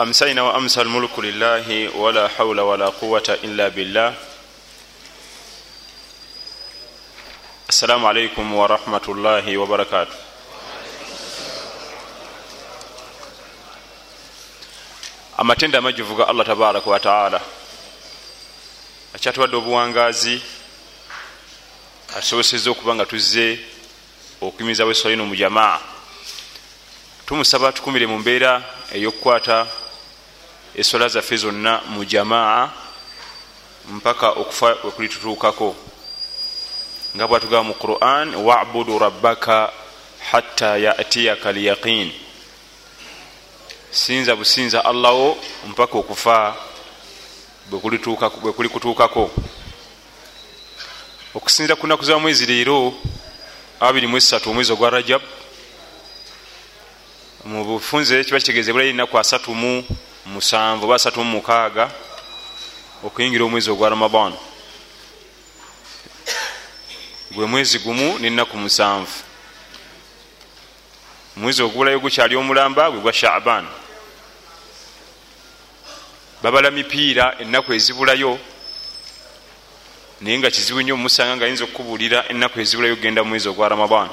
أمسينا وأمسى الملك لله ولا حول ولا قوة إلا بالله السلام عليكم ورحمة الله وبركاته amatenda amajjuvu ga allah tabaraka wataala akyatuwadde obuwangazi atusobosezza okuba nga tuzze okuyimiza bwesolino mu jamaa tumusaba tukumire mu mbeera ey'okukwata esola zaffe zonna mu jamaa mpaka okufa wekulitutuukako nga bwatugaba mu quran wabudu rabbaka hatta yatiyaka lyaqin sinza businza allahwo mpaka okufa bwekulikutuukako okusinzira ku nnaku za mwezi leero 23 omwezi ogwa rajab mu bufunze kiba kitegeeza ebulayo ennaku asatu mu musanvu oba asatu mu mukaaga okuyingira omwezi ogwa ramadan. Gwe mwezi gumu nennaku musanvu. Omwezi ogubulayo gukyali omulamba gwe gwa shaban. Babala mipiira ennaku ezibulayo naye nga kizibu nnyo mumusanga nga ayinza okukubuulira ennaku ezibulayo kugenda mu mwezi ogwa ramadan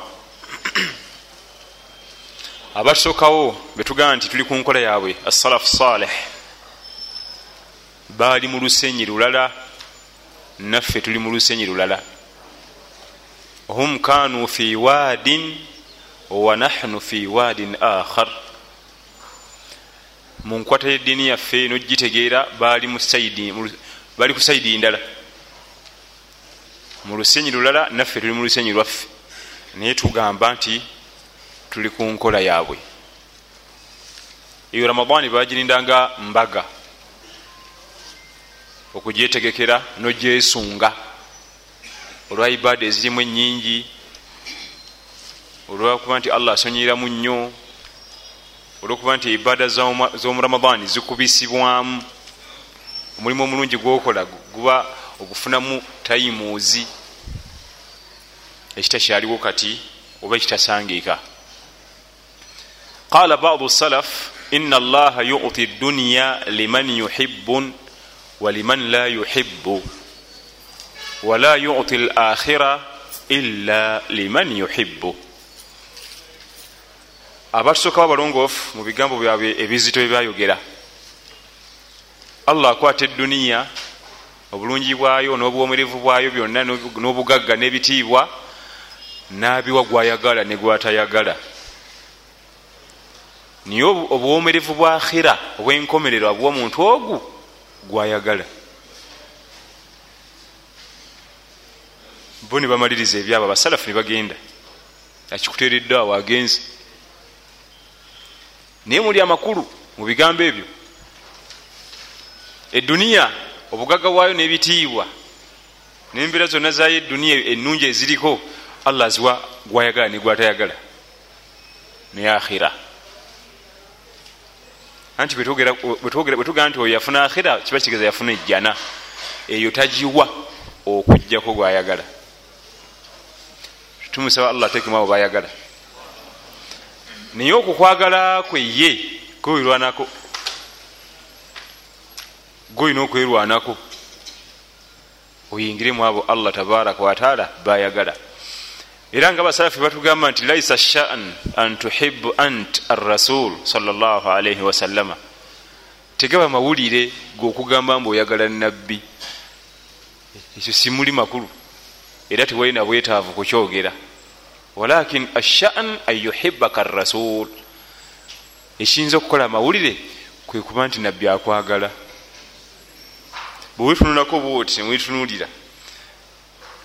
abatusookawo betugamba nti tuli ku nkola yaabwe assalafu saleh baali mu lusenyi lulala naffe tuli mu lusenyi lulala. Hum kanu fi waadin wa nahnu fi waadin akhar mu nkwata yeddiini yaffe nogitegeera bali ku saidi ndala. Mu lusenyi lulala naffe tuli mu lusenyi lwaffe. Naye tugamba nti tuli ku nkola yaabwe. Eyo ramadaani bagirindanga mbaga okugyetegekera nogyesunga. Olwa ibaada ezirimu enyingi olwokuba nti allah asonyiramu nnyo olwokuba nti ibaada z'omuramadaani zikubisibwamu. Omulimu omulungi gwokola guba ogufunamu tayimuuzi ekitakyaliwo kati oba ekitasangiika qala badu salaf ina allaha yuti dunya liman yuhibu waliman la yuhibu wala yuti lakhira illa liman yuhibu abatusooka babalongoofu mu bigambo byabwe ebizito byebayogera allah akwata eduniya obulungi bwayo n'obuwomerevu bwayo byonna n'obugagga n'ebitiibwa n'abiwa gwayagala ne gwatayagala niye obuwomerevu bwa akhira obwenkomerero abuwa muntu ogu gwayagala. Bo ne bamaliriza ebyabo abasalafu ne bagenda akikuteereddwa awo agenzi naye muli amakulu mu bigambo ebyo. Eduniya obugagga bwayo n'ebitiibwa nembeera zonna zayo eduniya ennungi eziriko allah aziwa gwayagala ne gwatayagala. Naye akhira anti bwetugamba nti oyo yafuna akhira kiba kigeza yafuna ejjana. Eyo tagiwa okugjako gwayagala. Tumusaba allah atekemu abo bayagala naye okukwagala kwe ye kwewirwanako goyina okwerwanako oyingiremu abo allah tabaraka wataala bayagala era nga abasalafi batugamba nti laisa shan an tuhibu ant arrasul salllahalaihi wasallama tegaba mawulire geokugamba mbu oyagala nabbi ekyo simuli makulu. Era tewalina bwetaavu kukyogera. Walakin ashan an yuhibaka arrasul. Ekiyinza okukola amawulire kwekuba nti nabbi akwagala. Bwewetunulako bwoti nemwetunulira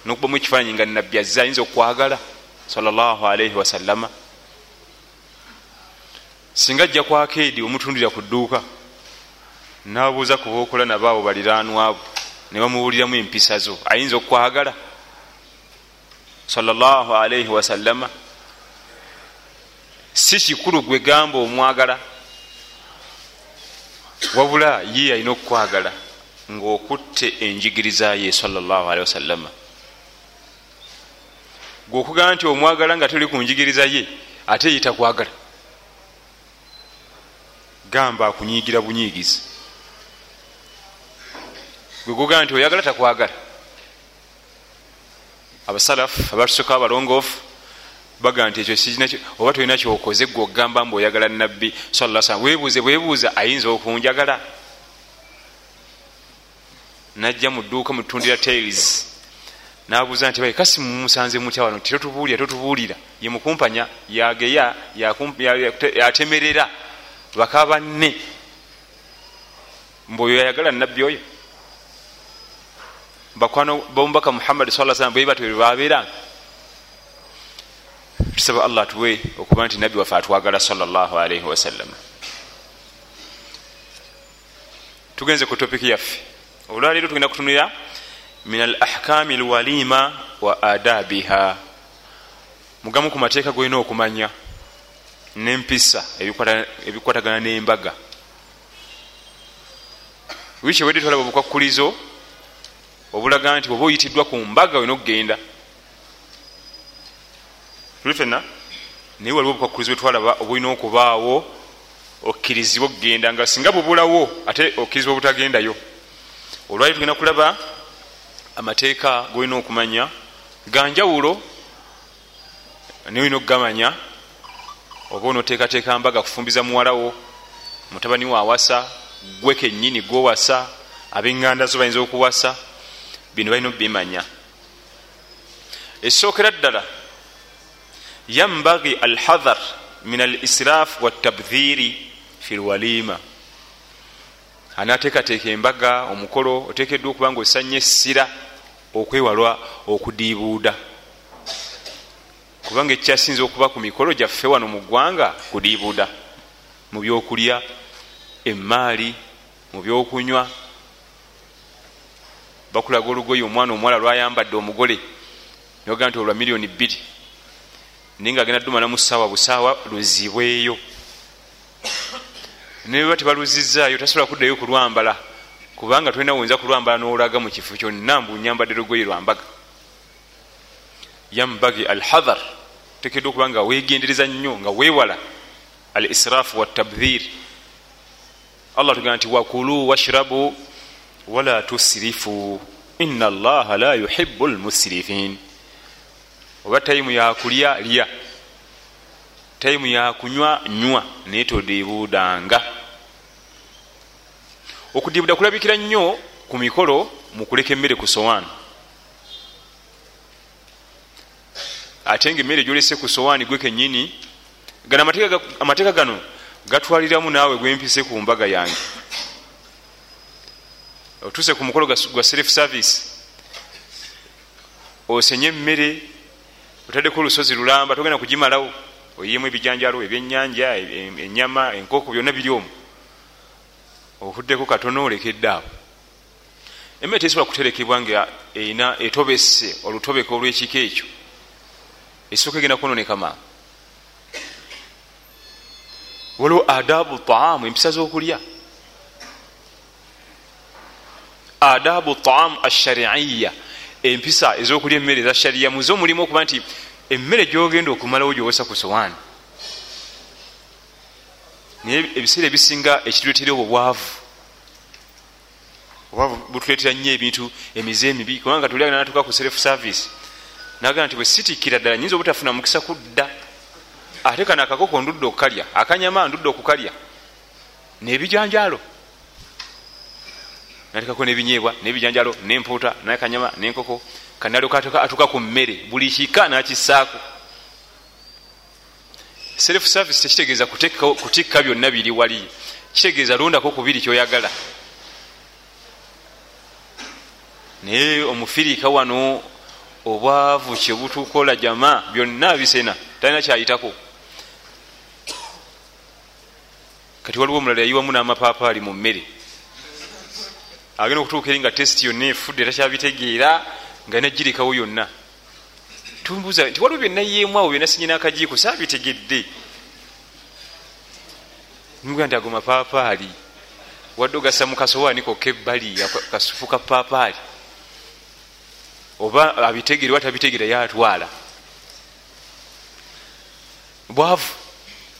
nokubamu ekifaananyi nga nabbi azze ayinza okwagala? Salaalaihi wasallama singa ajja kwakeedi omutundira ku dduuka nabuuza ku bookola nabo abo baliranwabo ne bamuwuliramu empisa zo ayinza okwagala? Salaalaihi wasallama si kikulu gwe gamba omwagala wabula ye alina okukwagala ngaokutte enjigiriza ye salaalaihi wasallama gweokugamba nti omwagala nga tuli ku njigiriza ye ate yitakwagala gamba akunyiigira bunyiigizi. Gwegugaa nti oyagala takwagala. Abasalafu abatusoka abalongoofu bagaa nti ekyo oba tolina kyokoze gwe okugamba mbu oyagala nabbi salam webuuze bwebuuza ayinza okunjagala? Najja mu dduuka mutundira tales nabuuza nti kasi mumusanze mutya wano? Titotubuulira totubuulira ye mukumpanya yageya yatemerera baka banne. Mbu oyo yayagala nabbi oyo. Bakwano bomubaka muhammadi sa salam bwebatwe babeeranga tusaba allah atuwe okuba nti nabbi waffe atwagala salllahalaihi wasallam. Tugenze ku topiki yaffe. Olwaleero tugenda kutunira min al ahkami lwalima wa adabiha. Mugamu ku mateeka golina okumanya nempisa ebikwatagana nembaga. Wiki wedde twalaba obukwakulizo obulaga nti oba oyitiddwa ku mbaga olina okugenda tuli fena naye waliwo obukwakulizo bwetwalaba obulina okubaawo okkirizibwa okugenda nga singa bubulawo ate okkirizibwa obutagendayo. Olwali tugenda kulaba amateeka golina okumanya. Ganjawulo naye olina okugamanya oba onooteekateeka mbaga kufumbiza muwalawo mutabani waawasa gwe kenyini gwowasa abeŋŋanda zo bayinza okuwasa bino balina okubimanya esookera ddala yambagi alhadhar min al israf watabdhiri fi lwalima anateekateeka embaga omukolo oteekeddwa okuba nga osanya essira okwewalwa okudiibuuda. Kubanga ekyasinza okuba ku mikolo gyaffe wano mu ggwanga kudiibuuda. Mu byokulya emaali mu byokunywa. Bakulaga olugoye omwana omuwala lwayambadde omugole noga nti olwa miliyoni bbiri. Naye nga agenda ddumana mu ssaawa busaawa luzibweyo nebaba tebaluzizaayo tasobola kuddayo kulwambala kubanga tolina woyinza kulwambala nolaga mu kifo kyonna mbunyambadde lugoye lwambaga yambagi al hadhar tekedwa okuba nga wegendereza nnyo nga wewala al israfu watabdhir allah tugamba nti wakulu washrabu wala tusirifu ina allaha la yuhibu lmusirifin oba tayimu yakulya lya. Tayimu yakunywa nywa naye todibuudanga okudibuda kulabikira nnyo ku mikolo mu kuleka emmere ku sowaani. Ate nga emmere gyolese ku sowaani gwe kenyini gano amateeka gano gatwaliramu naawe gwempise ku mbaga yange. Otuse ku mukolo gwa self service osenye emmere otaddeko olusozi lulamba togenda kugimalawo oyiyemu ebijanjalo ebyenyanja enyama enkoko byonna biri omu ovuddeko katono olekedde awo. Emmere tesobola kuterekebwa nga erina etobese olutobeko olwekiko ekyo. Esooka egenda kwononeka maama waliwo adabu taamu empisa z'okulya. Adabu taamu ashariiya empisa ez'okulya emmere eza shariya muze omulimu okuba nti emmere gyogenda okumalawo gyowosa ku sowaani naye ebiseera ebisinga ekituletera obwo bwavu obwavu butuletera nnyo ebintu emize emibi kubanga tuli aganatuka ku self service nagamba nti bwe sitikira ddala nyinza obutafuna mukisa kudda ate kano akakoko ndudde okukalya akanyama ndudde okukalya nebijanjalo natekako nebinyeebwa nebijanjalo nempuuta nakanyama nenkoko. Kanalyoka atuka ku mmere buli kika nakisaako self service tekitegeeza kutikka byonna biri wali. Kitegeeza londako kubiri kyoyagala. Naye omufiriika wano obwavu kyebutukola jama byonna bisena talina kyayitako. Kati waliwo omulala yayiwamu n'amapaapaali mu mmere. Agenda okutuuka eri nga tesiti yonna efudde takyabitegeera nga nagirikawo yonna tumbuuza nti waliwo byonna yeemu awo byonna sinyina akajiiko saabitegedde. Nga nti ago mapaapaali wadde ogasa mu kasowaani kokka ebbali kasufu ka paapaali. Oba abitegere oba tabitegeera yatwala bwavu.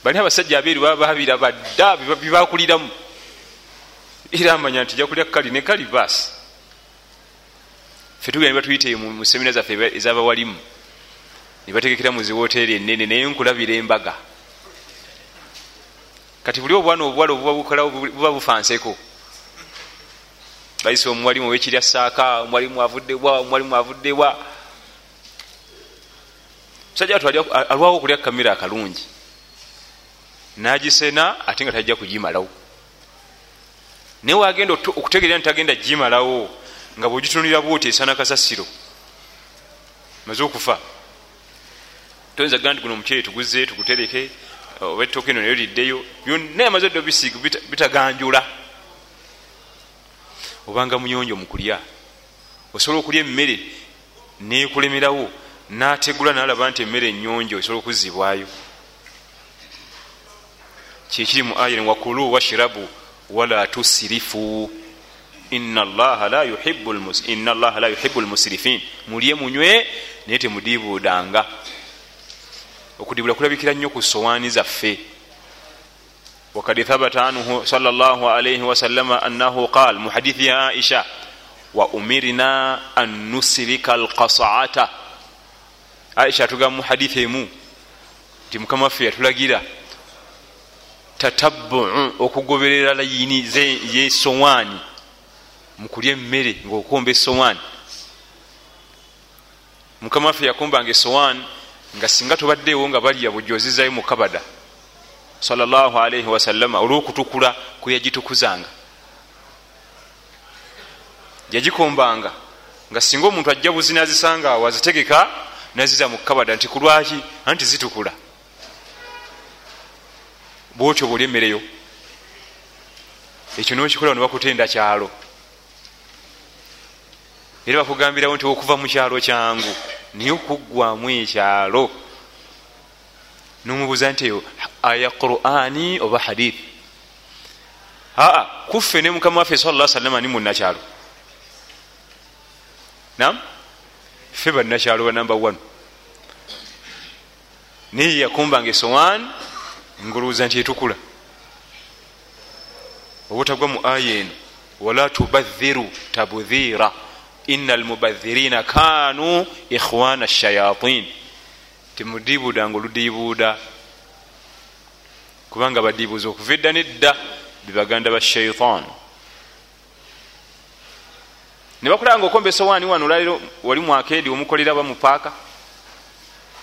Balina abasajja abeeru bababiraba dda bibakuliramu. Era amanya nti jakulya kali ne kali baasi fe tugenda batuyite mu semina zaffe ezabawalimu nebategekera mu ziwoteeri enene naye nkulabira embaga. Kati buli obwana obuwala obubabukolao buba bufanseko. Bayise omuwalimu owekirya saaka omuwalimu avuddewa omuwalimu avuddewa musajja watu alwawo okulya kamera akalungi. Nagisena ate nga tajja kugimalawo. Naye wagenda okutegerera nti tagenda gimalawo nga bwegitunulira bwoti esana kasasiro maze okufa toyinza gamba nti guno omuceere tuguze tugutereke oba ettooka eno nayo liddeyo byonna yamaze dde obisiiga bitaganjula. Obanga muyonjo mukulya osobola okulya emmere nekulemerawo nategula nalaba nti emmere enyonjo esobola okuzibwayo kyekiri mu ayan wakulu washirabu wala tusirifu ina allaha la yuhibu lmusirifin mulye munywe naye temudibuudanga okudibula kulabikira nnyo ku sowaani zaffe. Wakad thabata anhu salllahalaihi wasalama annahu qal mu hadithi ya aisha wa umirna an nusirika alkasaata aisha atugamba mu hadithi emu nti mukama waffe yatulagira tatabuu okugoberera layini yesowaani mukulya emmere ngaokomba esowaani mukama waffe yakombanga esowaani nga singa tobaddeewo nga balya bujozizayo mu kabada salaalii wasalama olwokutukula kweyagitukuzanga yagikombanga nga singa omuntu ajja buzi nazisanga awo azitegeka naziza mu kabada nti kulwaki anti zitukula? Bwotyo bwoli emmereyo ekyo nokikola nebakutenda kyalo era bakugambirawo nti okuva mu kyalo kyangu naye okuggwamu ekyalo nomubuuza nti eyo aya qurani oba hadith aa kuffe ne mukama waffe sala salama ni munakyalo nam ffe banakyalo ba namba 1 naye yakumbanga esowan ngaolowooza nti etukula. Obutagwa mu aya eno wala tubadhiru tabudhira ina almubadhirina kanu ikhwana shayatin. Temudibuuda nga oludibuuda kubanga badibuuza okuva edda nedda bebaganda ba shaitan nebakulaba nga okomba esowaani wano olwaliro wali mwakeedi omukolera ba mupaaka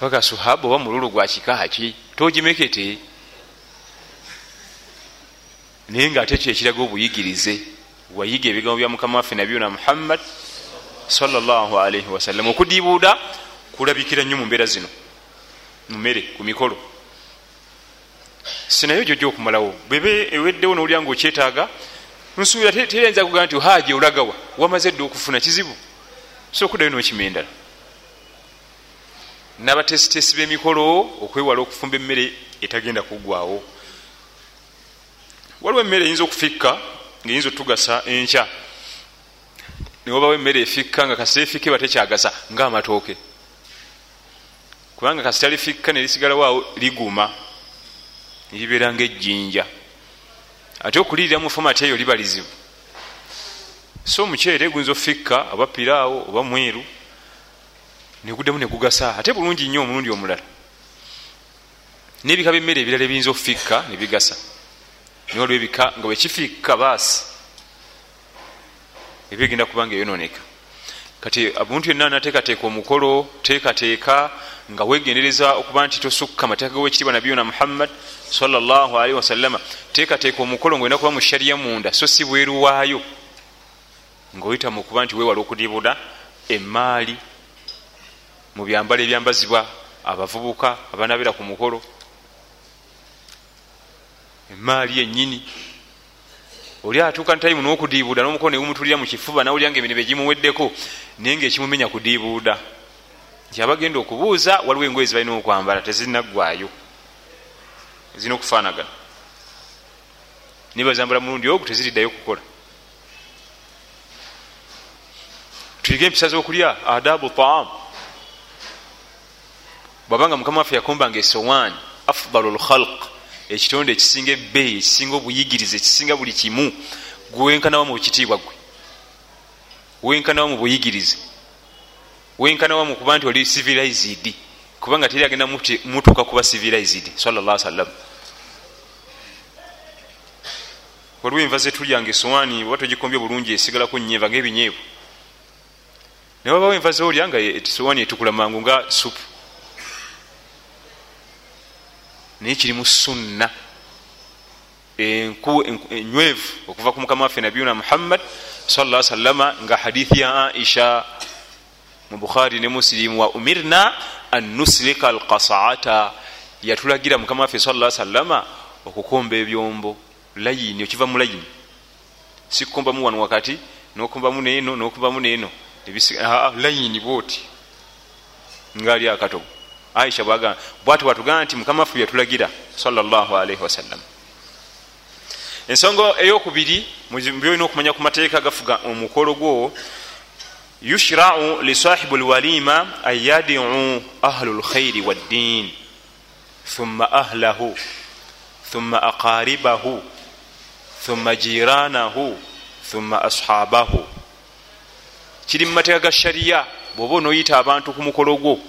baga suhaba oba mululu gwa kikaaki togimekete. Naye nga ate kyekiraga obuyigirize wayiga ebigambo bya mukama waffe nabyona muhammad salaalii wasallam okudibuuda kulabikira nnyo mu mbeera zino mumere ku mikolo. Sinayo gyo gyokumalawo bebe eweddewo nowulira nga okyetaaga nsuubira terayinza kugamba nti haji olagawa. Wamaze dde okufuna kizibu. So okuddayo nokimendala nabatesitesi b'emikolo okwewala okufumba emmere etagenda kuggwawo waliwo emmere eyinza okufikka ngaeyinza otugasa enkya newabawo emmere efikka nga kasita efikka eba tekyagasa ngaamatooke kubanga kasita lifikka nelisigalawoawo liguma nelibeera nga ejjinja ate okulirira mu fomati eyo liba lizibu. So omuceere guyinza ofikka oba piraawo oba mweru neguddemu negugasa ate bulungi nnyo omulundi omulala. Nebika byemmere ebirala ebiyinza okufikka nebigasa naye waliwo ebika nga bwekifikka baasi ebigenda kubanga eyononeka kati omuntu yenna nateekateeka omukolo teekateeka nga wegendereza okuba nti tosukka mateeka gowekitiibwa nabiyuna muhammad salli wasallama teekateeka omukolo ngaolina kuba mu shariya munda so si bweru waayo. Ngaoyita mukuba nti wewala okudibuda emaali mu byambalo ebyambazibwa abavubuka abanabira ku mukolo. Emaali yenyini oli atuuka ntayimu n'okudiibuuda n'omukono negumutulira mu kifuba nawulira nga emirimu egimuweddeko naye nga ekimumenya kudiibuuda. Nti abagenda okubuuza waliwo engoye zibalina okwambala tezinaggwayo zirina okufaanagana. Niba zambala mulundi ogu teziriddayo kukola. Tuyige empisa z'okulya adabu taam. Bwabanga mukama waffe yakombanga esowaani afdalu lkhalq ekitonde ekisinga ebbeeyi ekisinga obuyigirize ekisinga buli kimu gwewenkanawa mu kitiibwa gwe. Wenkanawa mu buyigirize. Wenkanawa mu kuba nti oli civilized kubanga teri agenda mutuuka kuba civilized sallla sallam waliwo enva zetulyanga esowaani oba togikombye bulungi esigalako nyenva ngaebinyeevu naye wabawo enva zeolya nga esowaani etukula mangu nga supu naye kirimu sunna. Enywevu okuva ku mukama waffe nabiyuna muhammad salla salama nga hadithi ya aisha mu bukhari ne musilimu wa umirna an nuslika alkasaata yatulagira mukama waffe salla salama okukomba ebyombo layini okiva mu layini. Sikukombamu wano wakati nokombamu neeno nokombamu neeno. Layini bwoti. Ngaali akatogo aisha bwati watugamba nti mukama waffe yatulagira sallallahu wasallam ensonga eyokubiri byolina okumanya ku mateeka gafuga omukolo gwo yushrau lisahibu lwalima an yadiu ahlu lkhairi waddin thumma ahlahu thumma aqaribahu thumma jiranahu thumma ashabahu. Kiri mu mateeka ga shariya bwoba onoyita abantu ku mukolo gwo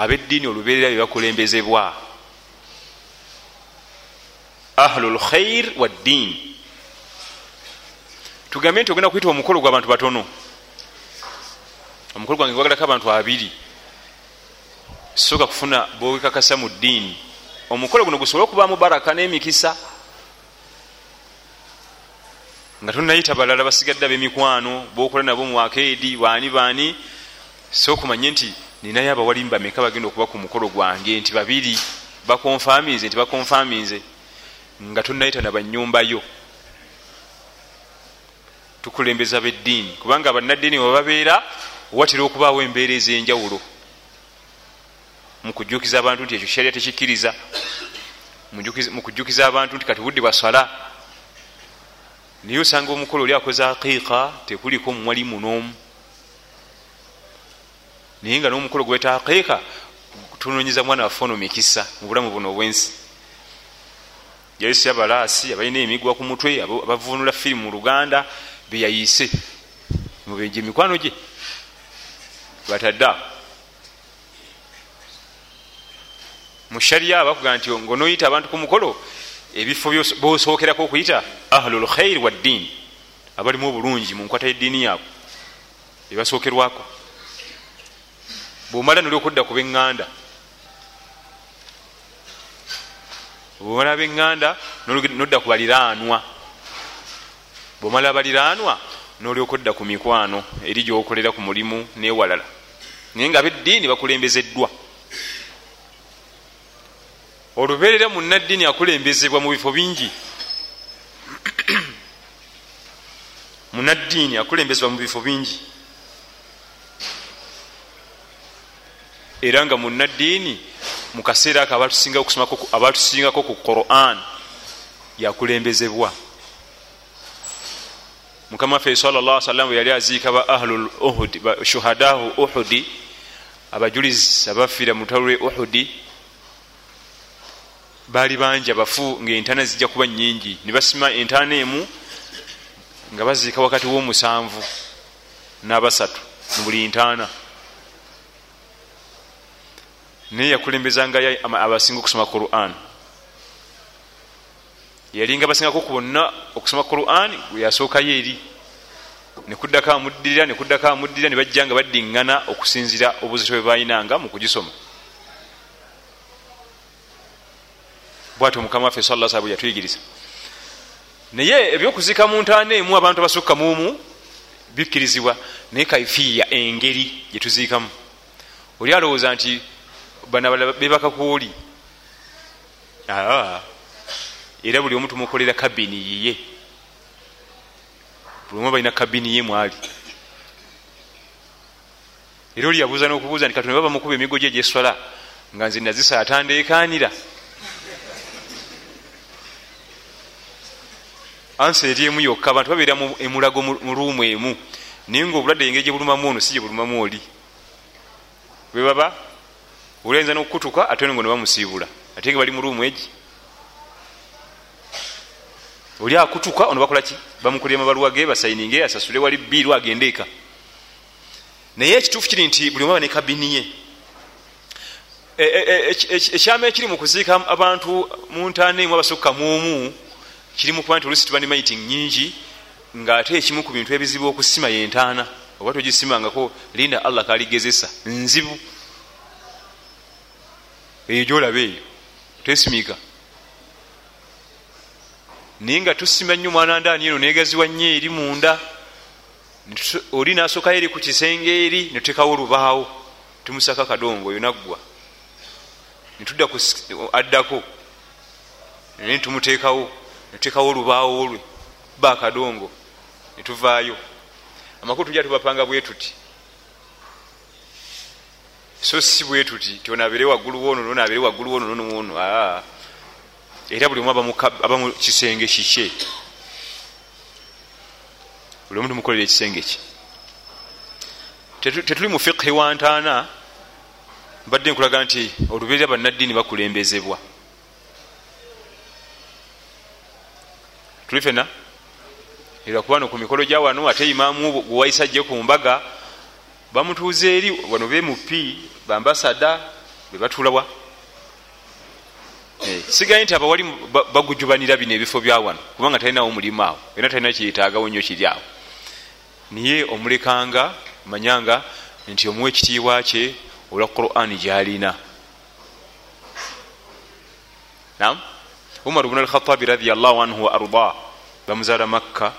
abeddiini olubeerera byebakulembezebwa ahlu lkhair waddin tugambe nti ogenda kuyita omukolo gwabantu batono. Omukolo gwange gwagalako abantu abiri. Soka kufuna bowekakasa mu ddiini. Omukolo guno gusobole okubaamu baraka n'emikisa. Nga tonayita balala basigadde ab'emikwano bokola nabo mu akeedi baani baani. Sokumanye nti ninayo abawalimu bameka bagenda okuba ku mukolo gwange nti babiri bakonfaminze nti bakonfaminze nga tonayita nabanyumbayo tukulembeza beddiini. Kubanga bannaddiini webabeera watera okubaawo embeera ez'enjawulo. Mukujjukiza abantu nti ekyo kyalya tekikkiriza. Mukujjukiza abantu nti kati budde basala. Naye osanga omukolo oli akoze aqiika tekuliko mumwalimu n'omu naye nga n'omukolo gweta aqiika tunonyeza mwana waffe ono mikisa mu bulamu buno obwensi. Yayise abalaasi abalina emigwa ku mutwe abavunula firimu mu luganda beyayise mubeje emikwano gye batadde awo. Mushariya bakuga nti ngaonoyita abantu ku mukolo ebifo bosookerako okuyita ahlu lkhair waddin abalimu obulungi mu nkwata yeddiini yaabwe ebasookerwako bwomala noli okudda ku beŋŋanda. Bwomala beŋŋanda nodda ku baliraanwa. Bwomala baliraanwa nolyoka odda ku mikwano eri gyokolera ku mulimu newalala. Naye nga beddiini bakulembezeddwa. Olubeerera munaddiini akulembezebwa mu bifo bingi. Munaddiini akulembezebwa mu bifo bingi era nga munaddiini mukaseera ako abatusingako ku quran yakulembezebwa. Mukama waffe salllah sallam yali aziika ba ahlu uhudi shuhadahu uhudi abajulizi abafiira mu lutalo lwe uhudi baali bangi abafu ngaentaana zijja kuba nyingi nebasima entaana emu nga baziika wakati w'omusanvu n'abasatu mu buli ntaana naye yakulembezangayo abasinga okusoma quran? Yalinga basingako ku bonna okusoma quran yasookayo eri nekuddako amuddirira nekuddako amuddirira nebajja nga baddiŋŋana okusinzira obuzito bwe balinanga mu kugisoma bwati omukama waffe sala sa bwe yatuyigiriza. Naye ebyokuziika mu ntaana emu abantu abasukka muumu bikkirizibwa. Naye kaifiya engeri gyetuziikamu oli alowooza nti bana bebakakuoli era buli omu tumukolera kabini yiye. Buli omu balina kabini ye mwali. Era oli yabuuza n'okubuuza nti katonda baba mukuba emigo gye gyeswala nga nze nazisa atandeekanira ansa eri emu yokka. Abantu babeera emulago mu ruumu emu. Naye nga obulwadde engeri gye bulumamu ono si gye bulumamu oli. Bwe baba olayinza n'okukutuka ate ngo ne bamusiibula. Ate nga bali mu ruumu egi oli akutuka ono bakolaki bamukulira mabaluwa ge basayininge asasule wali biiru agende eka. Naye ekituufu kiri nti buli omaba ne kabini ye. Ekyama ekiri mu kuziika abantu mu ntaana emu abasukka mu omu kiri mu kuba nti olusi tuba ne maiti nyingi ngaate ekimu ku bintu ebizibu okusima yentaana oba togisimangako linda allah kaligezesa. Nzibu eyo gyolaba eyo tesimika naye nga tusima nnyo mwana ndaani eno negaziwa nnyo eri munda oli nasokayo eri ku kisenge eri netutekawo olubaawo tumusaka kadongo oyo naggwa. Netudda addako naye ntumuteekawo netutekawo olubaawo olwe ba akadongo netuvaayo amakulu tujja tubapanga bwe tuti so si bwe tuti tionabere waggulu wono nonabere waggulu wono nonowono era buli omu aba mu kisenge kikye. Buli omu tumukolera ekisenge kye. Tetuli mu fiqhi wa ntaana mbadde nkulaga nti olubeerera bannaddiini bakulembezebwa. Tuli fena era kubano ku mikolo gya wano ate imaamu gwewayisajje ku mbaga bamutuuza eri wano bemupi bambasada bebatuulawa eh, sigaye nti abawali bagujubanira bino ebifo bya wano kubanga talinawo mulimu awo era talina kyeyetaagawo nnyo kiri awo. Niye omulekanga manyanga nti omuwa ekitiibwa kye olwa qurani gyalina. Nam umar bnu alkhatabi radiallahu anhu wa arda bamuzaala makka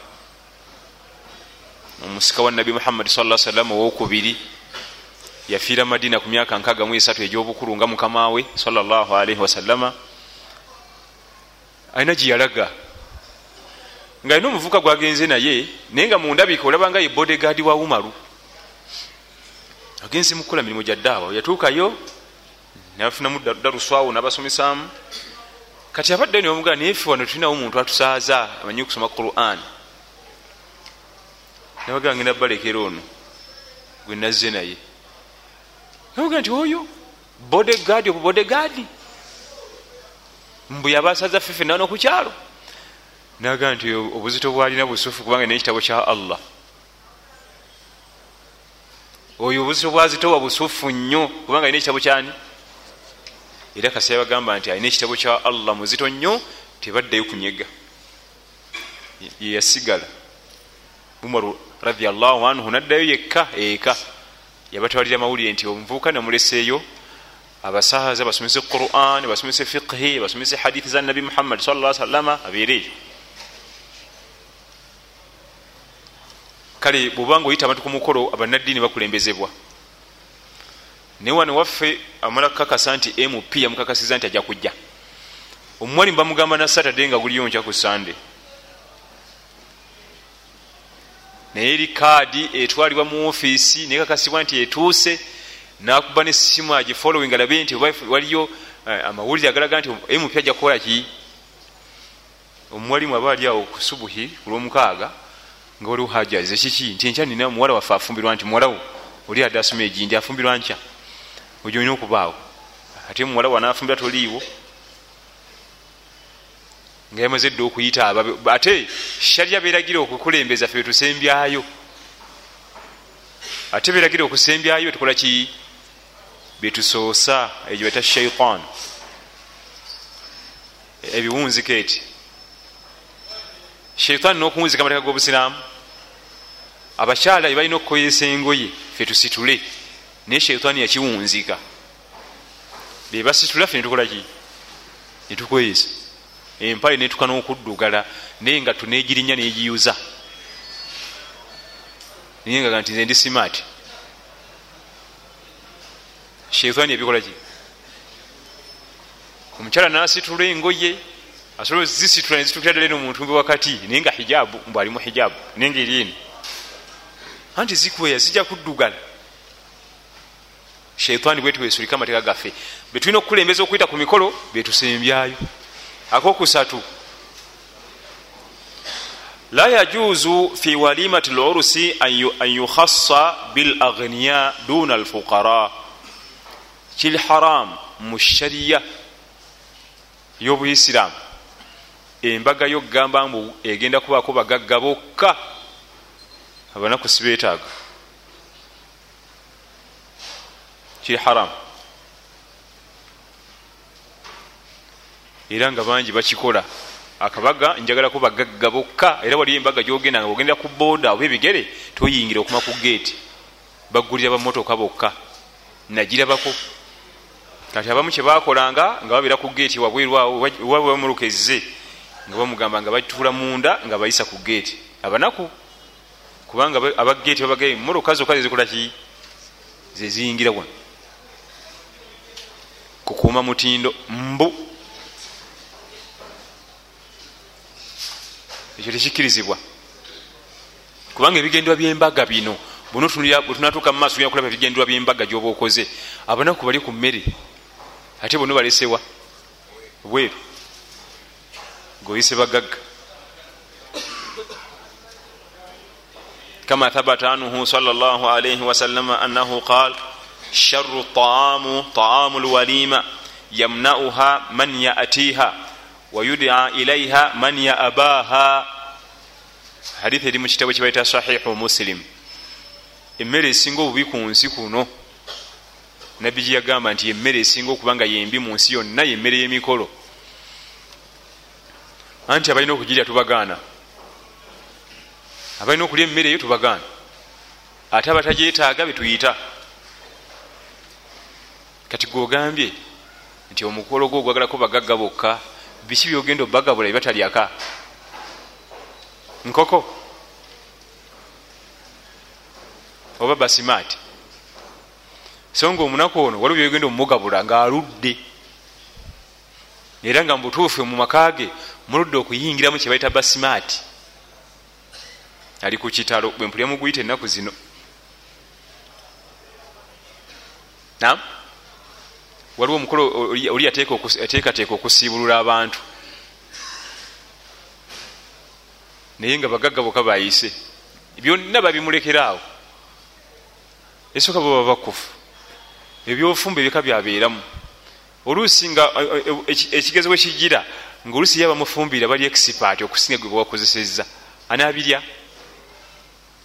omusika wa nabi muhammadi sa sallam owokubiri yafiira madina ku myaka nkaga mu esatu egyobukulu nga mukama we salaalaihi wasallama alina gyeyalaga nga alina omuvuka gwagenze naye naye nga mundabika olabanga ye bodegadi wa umaru. Agenze mukukola mirimu gya ddaawa yatuukayo nabafunamu daruswawo nabasomesamu kati abadde nibamugaa nayefe wano tulinawo omuntu atusaaza amanyi okusoma quran. Nabagaa ngenda balekera ono gwe nazze naye nabagaa nti oyo bodegadi obo bodegadi mbwe yabasaza fefe nano ku kyalo. Nagaa nti obuzito bwalina busufu kubanga nekitabo kya allah. Oyo obuzito bwazitowa busufu nnyo kubanga alina ekitabo kyani? Era kasi yabagamba nti alina ekitabo kya allah muzito nnyo tebaddeyo kunyega. Yeyasigala umaru radiallahu anhu naddayo yekka eka yabatwalira mawulire nti omuvubuka namuleseeyo abasaaza basomese quran basomese fiqhi basomese hadithi za nabi muhammad salla salama abeereeyo kale bwobanga oyita abantu ku mukolo abannaddiini bakulembezebwa. Naye wano waffe amala kukakasa nti mp yamukakasiza nti ajja kujja. Omuwalimu bamugamba na saturday nga buliyo nkya ku sande naye eri kaadi etwalibwa mu ofiisi nekakasibwa nti etuuse nakuba nesimu agifollowing alabe nti waliyo amawulire agalaga nti mp ajja kukola ki? Omuwalimu aba ali awo ku subuhi ku lwomukaaga nga waliwo hajaze kiki nti enkya nina muwala waffe afumbirwa nti muwalawo oli adde asoma egindi afumbirwa nkya. Ojo olina okubaawo. Ate muwala wanafumbira toliiwo nga yamaze dde okuyita ate sharya beragira okukulembeza fe betusembyayo. Ate beragira okusembyayo betukola ki? Betusoosa egyo beta shaitan ebiwunzika eti. Shaitan nokuwunzika amateeka g'obusiraamu. Abakyala ebalina okukoyesa engoye fe tusitule naye shaitaani yakiwunzika. Bebasitula fe netukolaki netukweyesa empale netuka n'okuddugala naye nga tunegirinya negiyuza naye nga nti nze ndi simaati shaitaani ebikolaki omukyala nasitula engoye asobola zisitula nezitukira ddala eno omuntu wakati naye nga hijabu mbu ali mu hijabu naye nga eri eno. Anti zikweya zijja kuddugala. Shaitaani bwetu wesulika amateeka gaffe. Betulina okukulembeza okwyita ku mikolo betusembyayo akokusatu la yajuzu fi walimati lurusi an yukhassa bilaghniya duna alfuqara kiri haram mu shariya y'obuisiramu embaga yo kugamba mbu egenda kubaako bagagga bokka abanaku sibeetaaga. Kiri haramu era nga bangi bakikola. Akabaga njagalako bagagga bokka era waliyo embaga gyogenda nga ogenda ku booda oba ebigere toyingira okuma ku geeti baggulira bamotoka bokka nagirabako. Kati abamu kyebakolanga nga babeera ku geeti wabwerwawo bamulukezze nga bamugamba nga batuula munda nga bayisa ku geeti abanaku kubanga abageeti babagae motoka zokka zezikolaki zeziyingira wano. Kukuuma mutindo mbu ekyo tekikkirizibwa kubanga ebigendwa byembaga bino bwetunatuuka mumaaso gena kulaba ebigendwa byembaga gyoba okoze abanaku bali ku mmere ate bonna balesewa. Bweru ngaoyise bagagga. Kama thabata anhu salllah alaihi wasallama annahu qal sharu taamu taamu lwalima yamnauha man yatiha wayudia ilaiha man yaabaha hadithi eri mukitabo kibaita sahihu muslim. Emmere esinga obubi ku nsi kuno. Nabbi gyeyagamba nti emmere esinga okubanga yembi mu nsi yonna yemmere yemikolo. Anti abalina okugirya tubagaana. Abalina okulya emmere eyo tubagaana. Ate abatagyetaaga betuyita kati gwogambye nti omukolo gwo ogwagalako bagagga bokka biki byogenda obagabula byebatalyaka nkoko. Oba basimaati so nga omunaku ono waliwo byogenda omumugabula ngaaludde era nga mubutuufu mu makage muludde okuyingiramu kyebaita basimaati ali ku kitalo bwempulya muguyita ennaku zino. Nam waliwo omukolo oli yateekateeka okusiibulula abantu. Naye nga bagagga boka bayise. Byonna babimulekeraawo esooka baba bakufu. Ebyofumba ebika byabeeramu. Oluusi nga ekigezo bwe kijira nga oluusi ye bamufumbira bali exipati okusinga gwe bwakozesezza anaabirya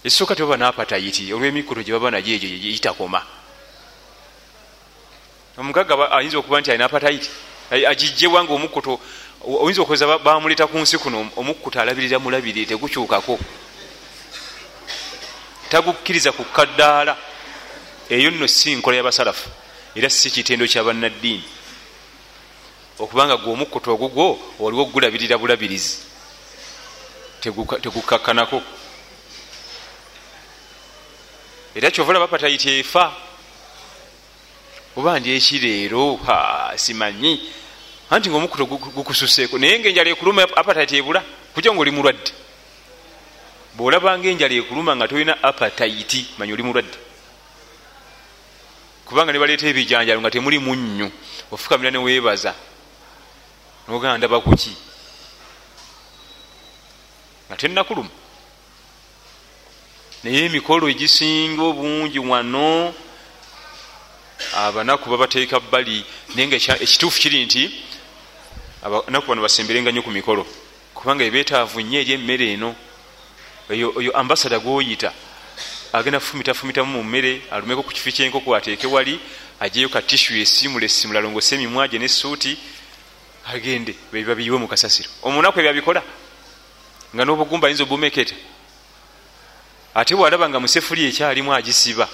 esooka tebaba naapatayiti olw'emikuto gye baba nagyo egyo gitakoma omugaga ayinza okuba nti alina apataiti agijjewa nga omukuto oyinza okweza bamuleta ku nsi kuno omukuto alabirira mulabire tegukyukako. Tagukkiriza ku kaddaala. Eyo nno si nkola yabasalafu era si kitendo kyabannaddiini okubanga gwe omukuto ogugwo waliwo gulabirira bulabirizi. Tegukakkanako. Era kyova olaba patayiti efa oba ndi ekireero simanyi. Anti nga omukuto gukususeeko naye nga enjala ekuluma apatite ebula kujja nga oli mulwadde. Bwolabanga enjala ekuluma nga tolina apataiti manyi oli mulwadde. Kubanga ne baleeta ebijanjalo nga temuli munnyu ofukamira neweebaza noganda bakuki nga tenakuluma naye emikolo egisinga obungi wano abanaku babateeka bbali naye nga ekituufu kiri nti abanaku bano basemberenga nnyo ku mikolo. Kubanga ebeetaavu nnyo eri emmere eno. Oyo ambasada gwoyita agenda fumita fumitamu mu mmere alumeko ku kifi kyenkoko ateeke wali ajeyo ka tishu esimula esimula alongose emimwaje nesuuti agende bebiba biyiwe mu kasasiro. Omunaku ebyabikola nga n'obugumba ayinza obumeketa ate bwalaba nga musefuli ekyalimu agisiba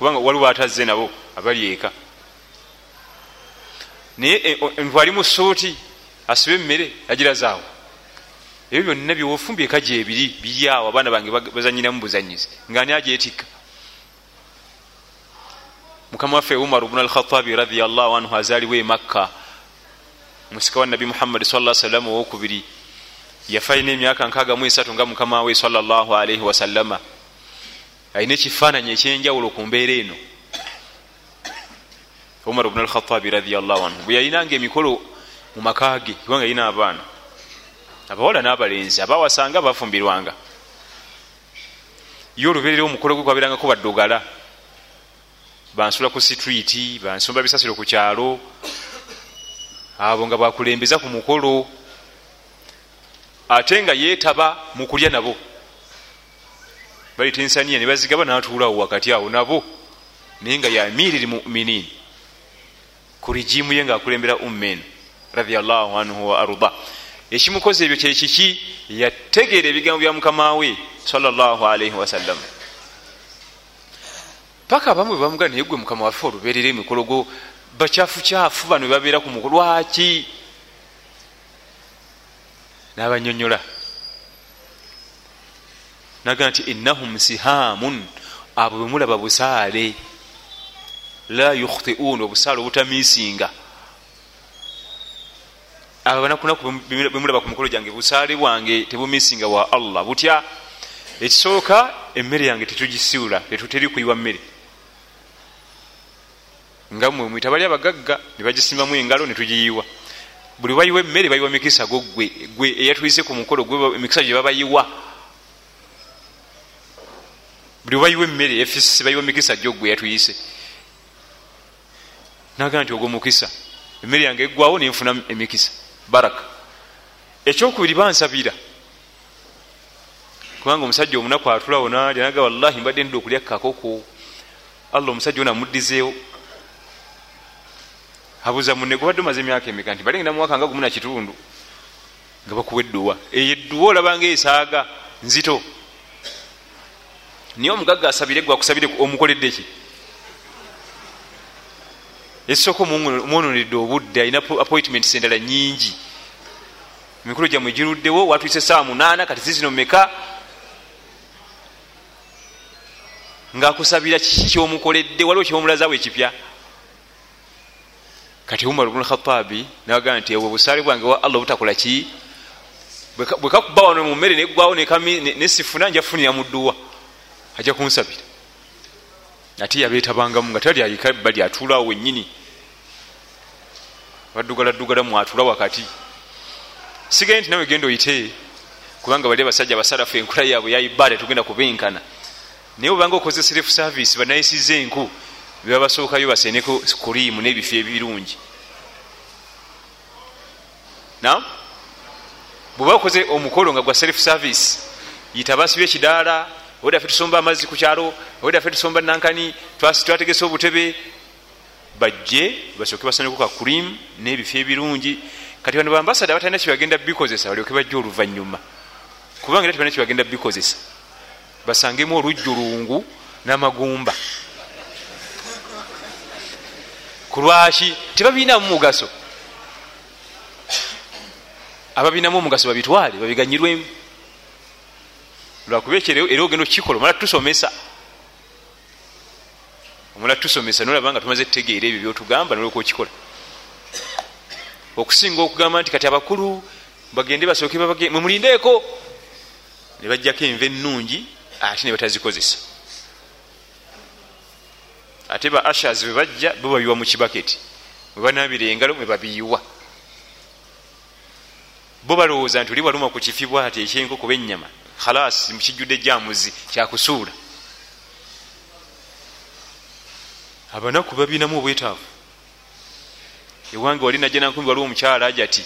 kubanga waliwo atazze nabo abali eka. Naye eh, nvali mu suuti asibe emmere agirazaawo ebyo byonna byofumbye ekaji ebiri biryawo abaana bange bazanyiramu buzanyizi nga ani agyetikka? Mukama waffe umar bnu alkhatabi radiallahu anhu azaaliwo emakka musika wa nabi muhammadi sa sallam owokubiri. Yafa alina emyaka nkaaga mu esatu nga mukama we sallallahu alaihi wasallama alina ekifaananyi ekyenjawulo ku mbeera eno. Omar bnu alkhatabi radiallahu anhu bwe yalinanga emikolo mu maka ge kubanga yalina abaana. Abawala n'abalenzi abawasanga bafumbirwanga ye oluberera omukolo gwe kwaberangako baddogala. Bansula ku sitriiti bansumba bisasiro ku kyalo. Abo nga bakulembeza ku mukolo. Ate nga yeetaba mu kulya nabo balita ensaniya ne bazigaba natuulawo wakati awo nabo naye nga yamiriri muminin ku rigimu ye ngaakulembera ummen radiallahu anhu wa arda. Ekimukozi ebyo kyekiki yategeera ebigambo bya mukama we salaalaihi wasallam paka abamu bebamuga naye gwe mukama waffe olubeerera emikolo gwo bakyafukyafu bano bebabeera ku mukolo lwaki? Nabanyonyola naga nti innahum sihamun. Abo bemulaba busaale. La yukhtiun obusaale obutamisinga abo banakunaku bemulaba ku mukolo gyange busaale bwange tebumisinga wa allah. Butya ekisooka emmere yange tetugisiula tetuteri kuyiwa mmere. Nga mwe mwita bali abagagga nebagisimbamu engalo netugiyiwa buli bayiwa emmere bayiwa mikisa go gwe gwe eyatuyise ku mukolo gwe emikisa gye babayiwa buli bayiwa emmere efisi bayiwa mikisa gyo gwe eyatuyise naga nti ogwo mukisa emmere yange eggwawo nenfuna emikisa. Baraka ekyokubiri bansabira. Kubanga omusajja omunaku atulawo nalya naga wallahi mbadde ndida okulya kakoko allah omusajja ona amuddizeewo. Abuuza munne gubadde omaze emyaka emeka? Nti balengenda muwaka nga gumu nakitundu nga bakuwa edduwa. Eyo edduwa olabanga esaaga nzito naye omugagga asabire gwakusabire omukoledde ki? Esooka omwononedde obudde alina appointments endala nyingi emikulu gyamwe giruddewo watwise saa munaana kati zizino meka ngaakusabira kiki kyomukoledde? Waliwo kyomulazaawo ekipya? Kati umar bnu khatabi naga nti obwo busaale bwange wa allah butakola ki? Bwekakuba wano mumere negwawo nesifuna njafunira mudduwa ajja kunsabira ate yabetabangamu nga tali ayika bali atulawo wenyini baddugaladdugala mwatula wakati. Sigaye nti nawe genda oyite kubanga bali abasajja basalafu enkula yaabwe yaibada tugenda kubenkana. Naye obanga okoze self service banayisiza enku bebabasookayo baseneko kurimu nebifo ebirungi. Nam bweba okoze omukolo nga gwa self service yita basibye ekidaala owedaffe tusomba amazzi ku kyalo owedaffe tusomba nankani twategesa obutebe. Bajje basooke baseneko ka kurimu nebifo ebirungi. Kati bano bambasada batalina kyebagenda bikozesa balyoke bajja oluvanyuma. Kubanga era tebalina kyebagenda bikozesa. Basangemu olujjulungu n'amagumba. Kulwaki tebabinamu mugaso. Ababinamu omugaso babitwale babiganyirwemu lwakuba ekyo era ogenda okukikola omala tusomesa omala tusomesa nolaba nga tumaze tutegeera ebyo byotugamba nolwoka okikola. Okusinga okugamba nti kati abakulu bagende basooke mwemulindeeko ne bajjako enva ennungi ate ne batazikozesa. Ate ba ashas bwe bajja bo babiwa mu kibaketi bwe banabira engalo mwe babiyiwa. Bo balowooza nti oli waluma ku kifibwa ati ekyenkoko ba ennyama khalas mukijjudde jamuzi kyakusuula abanaku babinamu obwetaavu ewange wali najja nankumi waliwo omukyala aja ati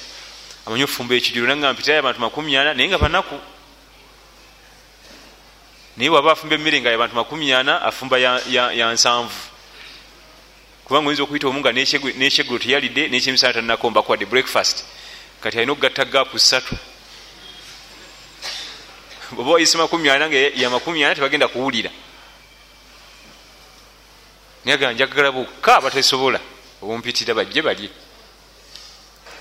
amanyi ofumba ekijulu nanga mpitayo abantu makumi ana naye nga banaku naye waba afumba emmere nga yabantu makumi ana afumba ya nsanvu kubanga oyinza okuyita omu nga nekyegulo teyalidde nekyemisana tanakomba kwadde breakfast. kati alina okugatta gaapu ssatu oba wayise makumi ana nga ya makumi ana tebagenda kuwulira. Naye aga njagala bokka batesobola obumpitira bajje balye.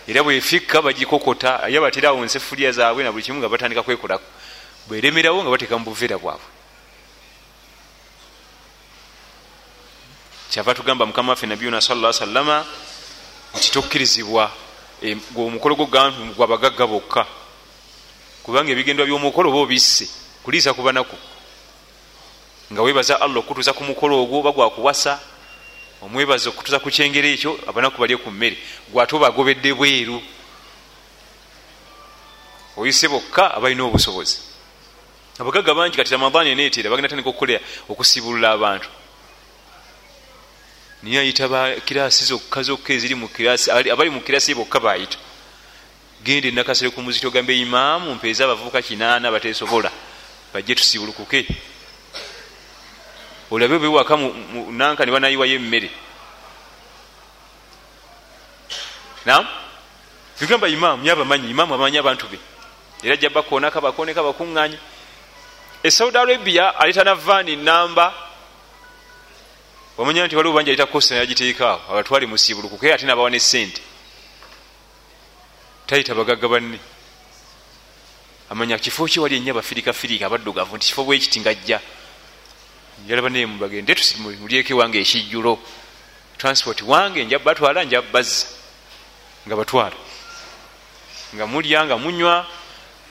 Era bwefikka bagikokota ye batirawo nsefulya zaabwe na buli kimu nga batandika kwekolako bweremerawo nga bateeka mu buveera bwabwe. Kyava tugamba mukama waffe nabiyuna salla sallama nti tokkirizibwa omukolo gwo gwabagagga bokka kubanga ebigendwa byomukolo oba obisse kuliisa kubanaku nga webaza allah okutuuza ku mukolo ogwo oba gwakuwasa omwebaza okutuuza ku kyengero ekyo abanaku balye ku mmere. Gwate obagobedde bweru. Oyise bokka abalina obusobozi. Abagagga bangi kati ramadan eneetera bagenda tandika okukolera okusibulula abantu. Niye ayita bakirasi zokka zokka eziri mukirasi abali mu kirasi bokka bayita genda enakasere ku muzito gambe imaamu mpeeza abavubuka kinaana batesobola bajje tusibulukuke. Olabe bewaka nanka nebanayiwayo emmere. Nam bigamba imaamu yabamanyi imaamu abamanyi abantu be. Era jja bakonaka bakoneka bakuŋŋanya e saudi arabia aleta na vaani namba wamanya nti waliwo banja aleta kosta nayagiteekaawo abatwale musibulukuke ate nabawa ne sente tayita bagagga banne amanya kifo ki wali ennyo abafirikafirika abaddugavu nti kifo bwekiti ngajja. Njalaba nemu bagende mulyeko wange ekijjulo. Transport wange nja batwala nja bazza. Nga batwala. Nga mulya nga munywa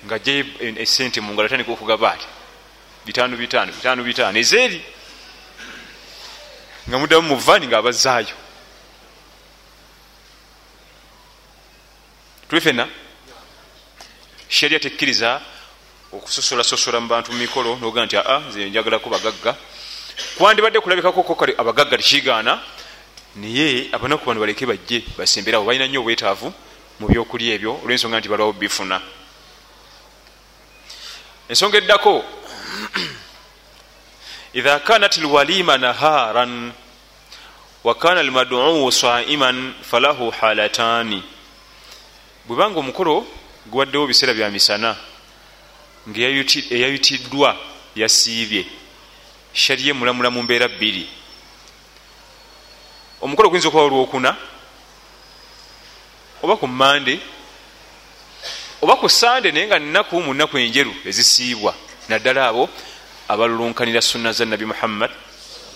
nga jjayo esente mungalo atandika okugaba ati bitano bitano bitano bitano ezeeri. Nga muddamu mu vaani nga tuli fena sharia tekkiriza okusosolasosola mu bantu mumikolo noga nti aa nze njagalako bagagga. Kwandibadde kulabikako kale abagagga tekigaana naye abanaku bano baleke bajje basemberawo balina nnyo obwetaavu mu byokulya ebyo olwensonga nti balwawo bifuna. Ensonga eddako idha kanat lwalima naharan wakana almaduu saiman falahu halataani bwebanga omukolo guwaddewo biseera bya misana ngaeyayutiddwa yasiibye shariye mulamula mu mbeera bbiri. Omukolo guyinza okuba olwokuna oba ku mande oba ku sande naye nga nnaku mu nnaku enjeru ezisiibwa naddala abo abalulunkanira sunna za nabi muhammad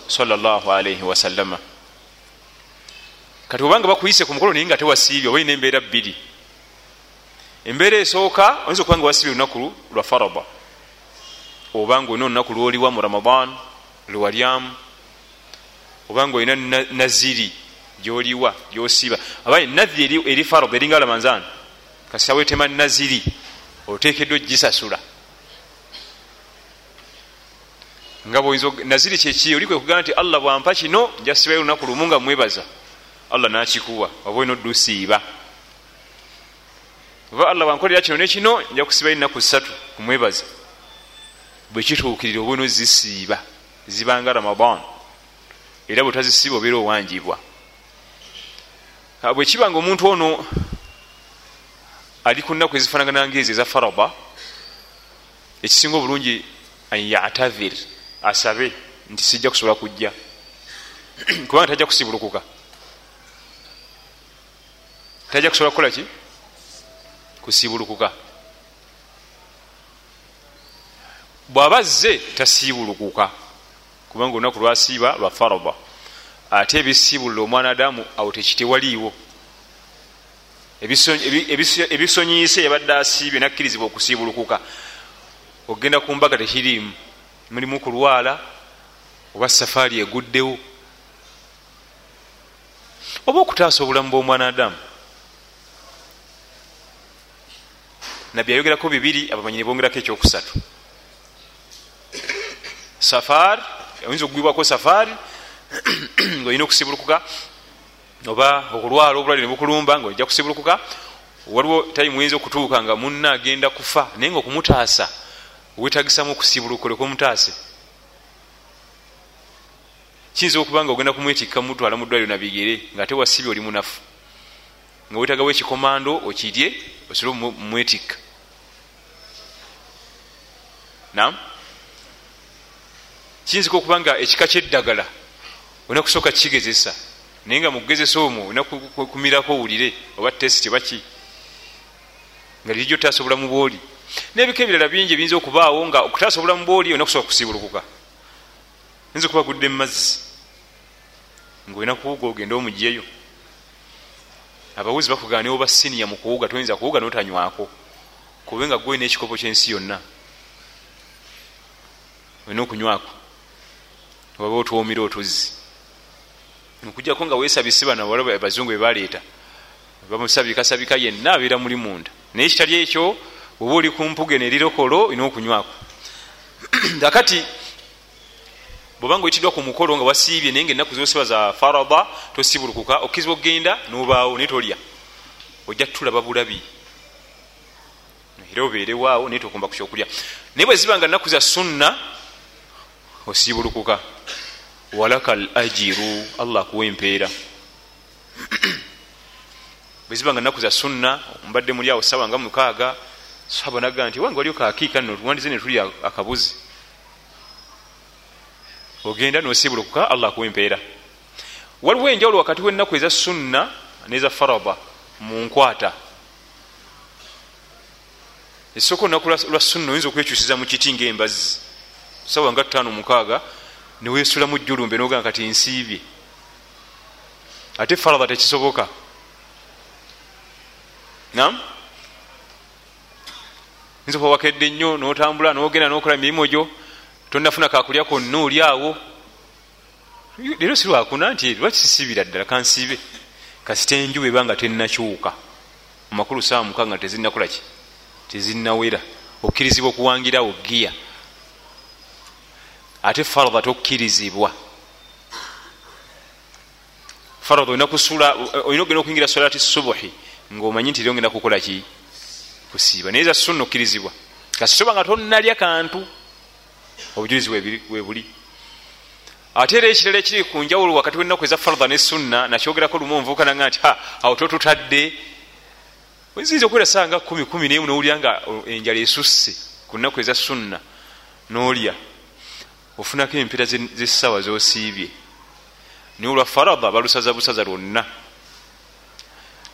salllahalaihi wasallama kati obanga bakuyise ku mukolo naye nga tewasiibye oba olina embeera bbiri embeera esooka oyinza okuba nga wasiibye olunaku lwa farada obanga olina olunaku lwoliwa mu ramadan lwewalyamu obanga olina naziri gyoliwa gyosiiba. Abaye naziri eri farada eringa lamanzan kasita wetema naziri otekeddwa gisasula nga bwoyinza naziri kyeki oli kwekugamba nti allah bwampa kino njasibayo olunaku lumu nga mwebaza. Allah nakikuwa oba olina oddusiiba oba allah bwankolera kino nekino nja kusibayo enaku ssatu kumwebaza. Bwekituukirira oba olina ozisiiba zibanga ramadan. Era bwetazisiiba obeera owanjibwa. Bwekibanga omuntu ono ali ku nnaku ezifanagana ngaezi eza faraba ekisinga obulungi an yatavir asabe nti sijja kusobola kujja. Kubanga tajja kusibulukuka tajja kusobola kukola ki kusibulukuka bwaba zze tasibulukuka kubanga olunaku lwasiiba lwa faraba ate ebisibulira omwana adamu awo tekitewaliiwo ebisonyiise yabadde asiibye nakkirizibwa okusibulukuka ogenda ku mbaga tekiriimu mulimu kulwala oba safaari eguddewo. Oba okutaasa obulamu bw'omwana adamu nabbi ayogerako bibiri abamanyi nebongerako ekyokusatu. Safaari oyinza okugwibwako safaari ngaolina okusibulukuka oba okulwala obulwadde nebukulumba nga ojja kusibulukuka waliwo tayimu oyinza okutuuka nga munna agenda kufa naye nga okumutaasa wetagisamu okusibuluka oleka omutaase kiyinza okuba nga ogenda kumwetikka mutwala mudwaliro nabigere nga ate wasibye oli munafu nga wetagawo ekikomando okirye osobole mumwetikka nam kiyinzika okuba nga ekika kyeddagala olina kusooka kigezesa naye nga mukugezesa omwo olina kumirako owulire oba testi baki nga lirijja otaasa obulamu bwoli nebika ebirala bingi ebiyinza okubaawo nga okutaasa obulamu bwoli olina kusobola kusibulukuka yinza okuba gudde mumazzi ngaolina kuwuga ogende omugyeyo abawuzi bakugana newoba siniya mukuwuga toyinza kuwuga notanywako kube nga gwe nekikopo kyensi yonna olina okunywako. Waba otwomire otuzzi. Okujjako nga wesabise bano abazungu bebaleeta bamusabikasabika yenna abeera muli munda. Naye kitali ekyo oba oli kumpuge nerirokolo olina okunywako. Akati bwobanga oyitiddwa ku mukolo nga wasiibye naye nga ennaku zosiba za farada tosibulukuka okkizibwa okgenda nobaawo naye tolya. Ojja tulaba bulabi. Era obeerewaawo naye tokumba ku kyokulya. Naye bwe ziba nga nnaku za sunna osiibulukuka. Walaka al ajiru allah akuwa empeera bwe ziba nga nnaku za sunna mbadde muli awo sawa nga mukaaga saba naga nti wange waliyo kakiika nno wandize ne tuli akabuzi. Ogenda nosiibulukuka allah akuwa empeera waliwo enjawulo wakati wennaku eza sunna neza faraba mu nkwata. Esooka olunaku lwa sunna oyinza okwekyusiza mu kiti ngaembazzi sawa nga ttaano mukaaga newesulamu julumbe nogamba kati nsiibye. Ate faraba tekisoboka. Nam yinza kuba wakedde nnyo notambula nogenda nokola emirimu gyo tonafuna kakulya konna oli awo. Leero sirwakuna nti lwakisisibira ddala? Kansiibe. Kasita enju bweba nga tenakyuka mumakulu saa muka nga tezinakolaki tezinawera okkirizibwa okuwangirawo giya ate farada tokkirizibwa farada olina okgenda okuyingira solati subuhi ngaomanyi nti ogenda kukola ki? Kusiiba. Naye za sunna okkirizibwa. Kasitoba nga tonnalya kantu obujulizi webuli ate era ekirala ekiri ku njawulo wakati wenaku eza farda ne sunna nakyogerako lumu onvuukananga nti awo totutadde. Oyinza okwera saa nga kumi kumi nemu nowulira nga enjala esusse ku nnaku eza sunna nolya ofunako empeera zesawa zosiibye. Naye olwa farada balusaza busaza lwonna.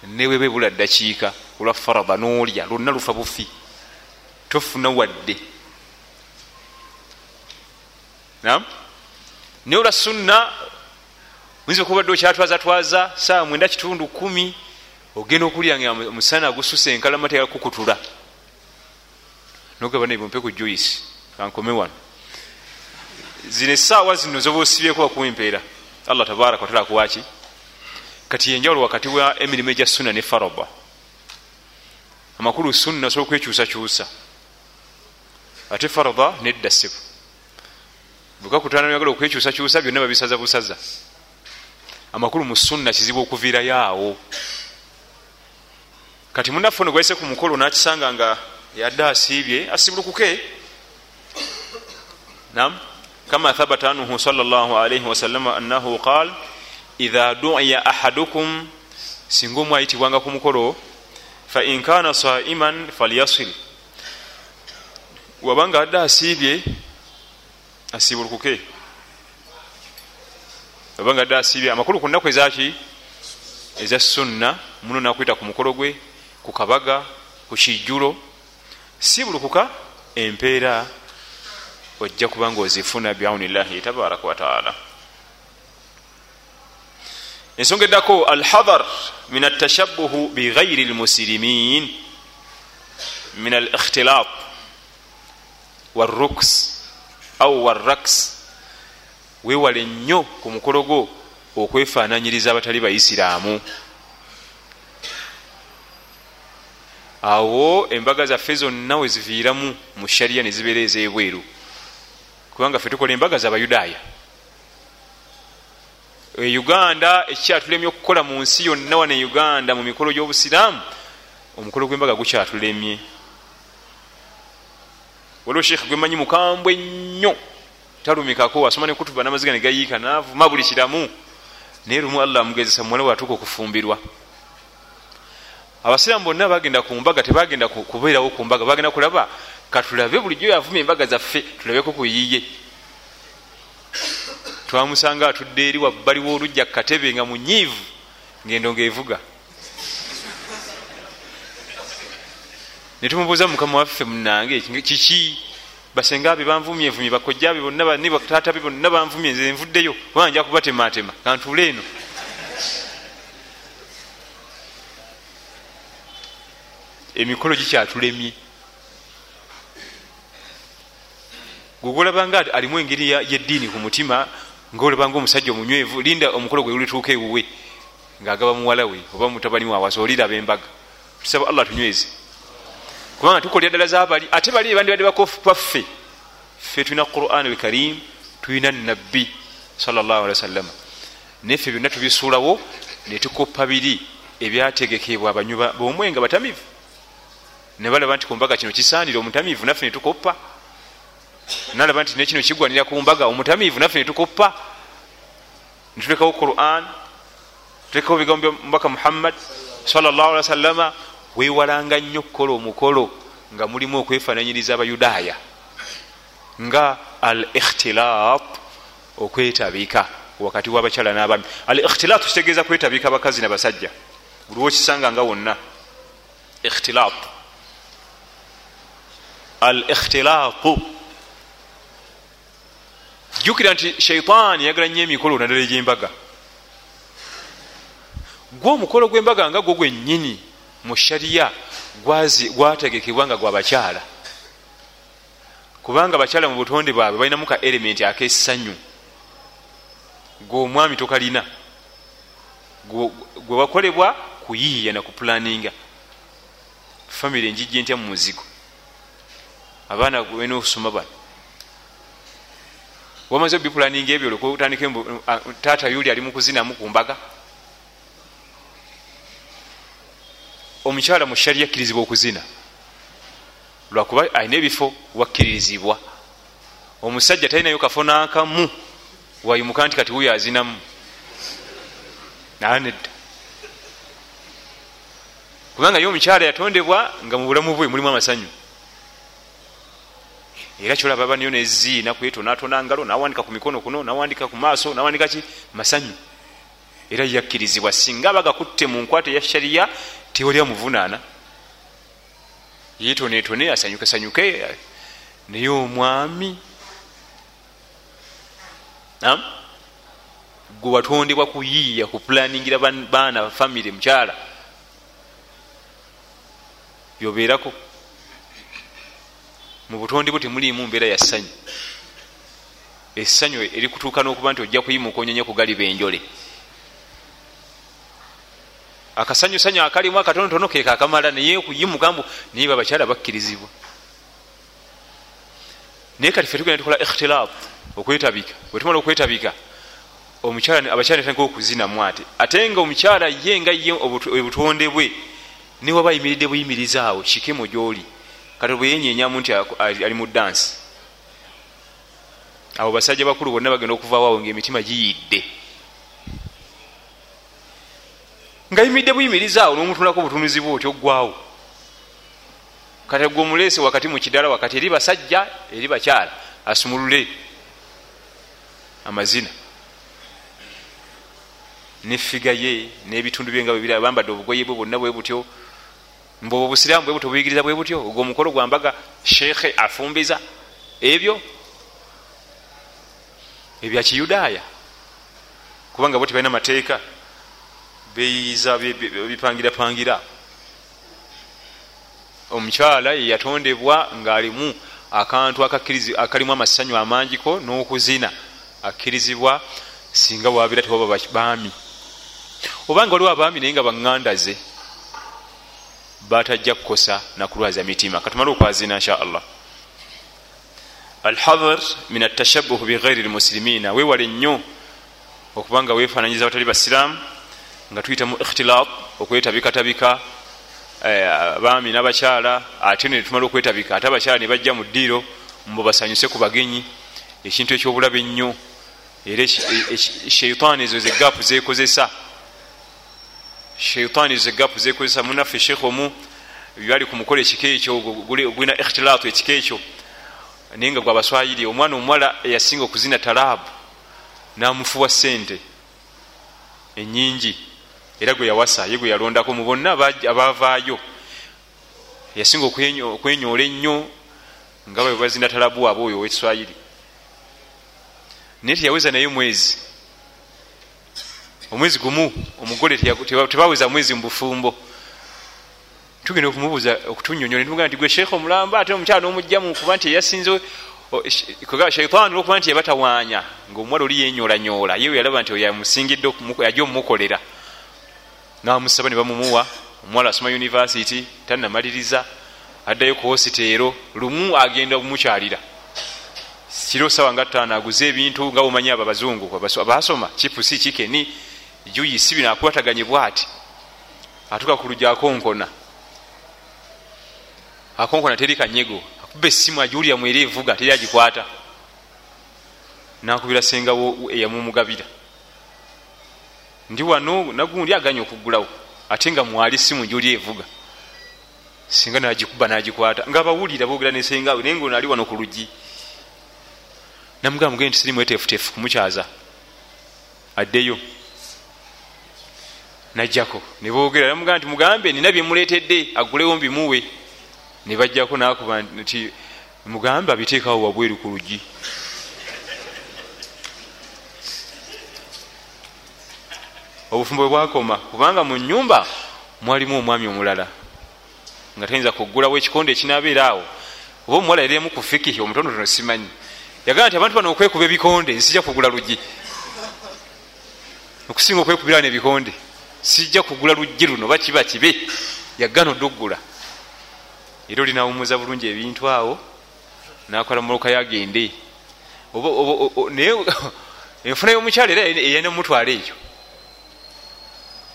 Neweba ebula ddakiika olwa farada nolya lwonna lufa bufi. Tofuna wadde. Nam naye olwa sunna oyinza okubadde okyatwazatwaza saa mwenda kitundu kumi ogenda okulya nga musana gususa enkalama tekakukutula nogaba naibumpe ku joyce kankome wano zino esaawa zino zoba osibyeko bakuwa empeera allah tabaraka watala kuwaki kati yenjawulo wakati wa emirimu egya sunna ne faraba. Amakulu sunna osobola okwekyusakyusa. Ate farada nedda ssebo bwekakutana yagala okwekyusakyusa byonna babisaza busaza. Amakulu mu sunna kizibu okuviirayo awo. Kati munaffe ono gwayise ku mukolo nakisanga nga yadde asiibye asibulukuke. Nam kama thabata anhu salllah alaihi wasallama annahu qal idha duiya ahadukum singa omu ayitibwanga ku mukolo fain kana saiman falyasil wabanga adde asiibye asibulukuke wabanga adde asiibye amakulu ku nnaku ezaki eza sunna muno nakwita ku mukolo gwe ku kabaga ku kijjulo sibulukuka empeera ojja kuba nga ozifuna biaunillahi tabaraka wataala ensonga eddako alhadar min atashabuhu bighairi lmusirimin min al ikhtilat waruks au waraks wewale nnyo ku mukolo gwo okwefaananyiriza abatali baisiraamu awo embaga zaffe zonna weziviiramu mu shariya nezibeera ezebweru kubanga ffe tukola embaga zabayudaaya e uganda ekikyatulemye okukola mu nsi yonna wane uganda mu mikolo gy'obusiraamu omukolo gw'embaga gukyatulemye. Waliwo sheekh gwemanyi mukambwe nnyo talumikako asoma nekutuba namaziga negayiika navuma buli kiramu. Naye lumu allah amugezesa muwala watuuka okufumbirwa. Abasiraamu bonna bagenda ku mbaga tebagenda kubeerawo ku mbaga bagenda kulaba katulabe bulijjo yavuma embaga zaffe tulabeko kuyiye twamusanga atudde eri wabbali w'olujja kukatebe nga munyiivu ngendo ngaevuga netumubuuza mukama waffe munange kiki? Basenga be banvumye vumye bakojjabe bonna ni bataata be bonna banvumye nze nvuddeyo banja kubatematema kantule eno. Emikolo gikyatulemye gwegolabanga alimu engeri yeddiini ku mutima ngaolabanga omusajja omunywevu linda omukolo gwe gulituuka ewuwe ngaagaba muwala we oba mutabani waawasa oliraba embaga. Tusaba allah tunyweze kubanga tukolera ddala zabali ate bali bandibadde bakofaffe ffe tulina quran alkarim tulina nabbi wasallama neffe byonna tubisuulawo netukoppa biri ebyategekebwa abanywi bomwe nga batamivu. Nebalaba nti kumbaga kino kisaanire omutamiivu naffe netukoppa nalaba nti nekino kigwanira ku mbaga omutamiivu naffe netukoppa netulekawo quran tulekawo bigambo bya mubaka muhammad salllahalihi wasallama wewalanga nnyo okukola omukolo nga mulimu okwefananyiriza abayudaaya. Nga al ikhtilat okwetabika wakati wabakyala n'abami al ikhtilat kitegeeza kwetabika bakazi nabasajja buliwo okisanga nga wonna. Ikhtilat al ikhtilatu jukira nti sheitaani yagala nnyo emikolo naddala egyembaga. Gwe omukolo gwembaga nga gwo gwennyini mu shariya gwategekebwa nga gwabakyala kubanga bakyala mu butonde bwabwe balinamu ka elementi akessanyu. Gwe omwami tokalina. Gwe wakolebwa kuyiiya nakupulaninga famiry enjijja entya mu muzigo. Abaana bena okusoma bano wamaze obipulaninga ebyo olwokutandika taata yuli ali mukuzinamu ku mbaga. Omukyala mu shari yakkirizibwa okuzina. Lwakuba alina ebifo wakkiririzibwa omusajja talinayo kafo nakamu wayimuka nti kati wuyo azinamu. Nanedda. Kubanga ye omukyala yatondebwa nga mu bulamu bwe mulimu amasanyu era kyolaba baniyo neziina kwetonatona ngalo nawandika ku mikono kuno nawandika ku maaso nawandika ki? Masanyu. Era yakkirizibwa singa abagakutte mu nkwata eya shariya tewali amuvunaana. Yetonetone asanyukesanyuke naye omwami. Gwe watondebwa kuyiiya kupulaningira baana famiry mukyala. Byobeerako mu butonde bwe temulimu mbeera ya ssanyu. Essanyu erikutuuka n'okuba nti ojja kuyimuka onyenya kugaliba enjole. Akasanyusanyu akalimu akatonotono ke kakamala naye kuyimuka mbu naye babakyala bakkirizibwa. Naye kati fe tugenda tukola ikhtilaf okwetabika bwetumala okwetabika abakyala netandika okuzinamu ate. Ate nga omukyala ye nga ye obutonde bwe niwaba ayimiridde buyimirizaawo kikemo gyoli kati bweyenyenyamu nti ali mu dansi abo basajja bakulu bonna bagenda okuvaawo ngaemitima giyidde. Nga yimidde buyimirizaawo nomutunako obutunuzi bwe oti oggwawo kati gwe omuleese wakati mu kidala wakati eri basajja eri bakyala asumulule amazina. Nefiga ye n'ebitundu bye nga bwebiri bambadde obugoye bwe bwonna bwe butyo mbwe obusiraamu bwe butyo buyigiriza bwe butyo ogwo omukolo gwambaga sheekhe afumbiza ebyo? Ebya kiyudaaya. Kubanga bo tebalina mateeka beyiza bipangirapangira omukyala yeyatondebwa ngaalimu akantu akalimu amasanyu amangiko n'okuzina. Akkirizibwa singa wabeera tewaba baami. Obanga waliwo abaami naye nga baŋŋandaze batajja kukosa nakulwaza mitima. Katumale okwazina insha allah. Alhadar min atashabuhu bighairi lmuslimina wewale nnyo okubanga wefananyiza abatali basiraamu nga tuyitamu ikhtilat okwetabikatabika abaami nabakyala ate netumala okwetabika. Ate abakyala nebajja mu ddiiro mbo basanyuse ku bagenyi. Ekintu ekyobulabe ennyo era sheitaani ezo zegapu zekozesa sheitaani ezo zegapu zekozesa munaffe sheekh omu byali ku mukolo ekika ekyo gulina ikhtilatu ekika ekyo naye nga gwabaswayiri omwana omuwala eyasinga okuzina talaabu namufuwa sente enyingi era gwe yawasa ye gwe yalondako mu bonna abavaayo. Yasinga okwenyoola ennyo nga bwe bazina talabu wabe oyo owekiswayiri naye teyaweza naye mwezi omwezi gumu omugole tebaweza mwezi mubufumbo tugenda okumubuuza okutunyonyola ntuga nti gwe sheekh omulamba ate omukyala nomugjamu kuba nti eyasinze shaitan olwokuba nti yabatawaanya ngaomuwala oli yenyolanyola yewe yalaba nti yamusingidde yajja omumukolera. Namusaba ne bamumuwa omuwala asoma univesity tanamaliriza addayo ku hositeero lumu agenda bumukyalira kiro sawa nga ttaano aguze ebintu nga bumanyi abo abazungu abasoma kipusi kikeni juyisi bino akwataganye bwati? Atuka ku lujakonkona akonkona. Teri kanyego akuba essimu agiwulira mwera evuga teri agikwata. Nakubira sengawo eyamumugabira ndi wano nagundi aganya okugulawo ate nga mwali simu gyoli evuga. Singa nagikuba nagikwata. Nga bawulira bogera nesengawe naye nga onali wano ku luggi. Namugamba mugende nti siri mwetefutefu kumukyaza addeyo najjako. Nebogera namugamba nti mugambe nina byemuletedde agulewo mbimuwe nebajjako nakuba nti mugambe abiteekawo wabweru ku luggi. Obufumbo bwebwakoma kubanga mu nyumba mwalimu omwami omulala nga tayinza kugulawo ekikonde ekinabeera awo oba omuwala yaliemu ku fiki omutondotono simanyi. Yagamba nti abantu bano okwekuba ebikonde sijja kugula luggi. Okusinga okwekubirawo nebikonde sijja kugula luggi luno oba kiba kibe? Yagana oddugula. Era olinawumuza bulungi ebintu awo nakola muluka yagende. Naye enfuna y'omukyala era eyana omutwala ekyo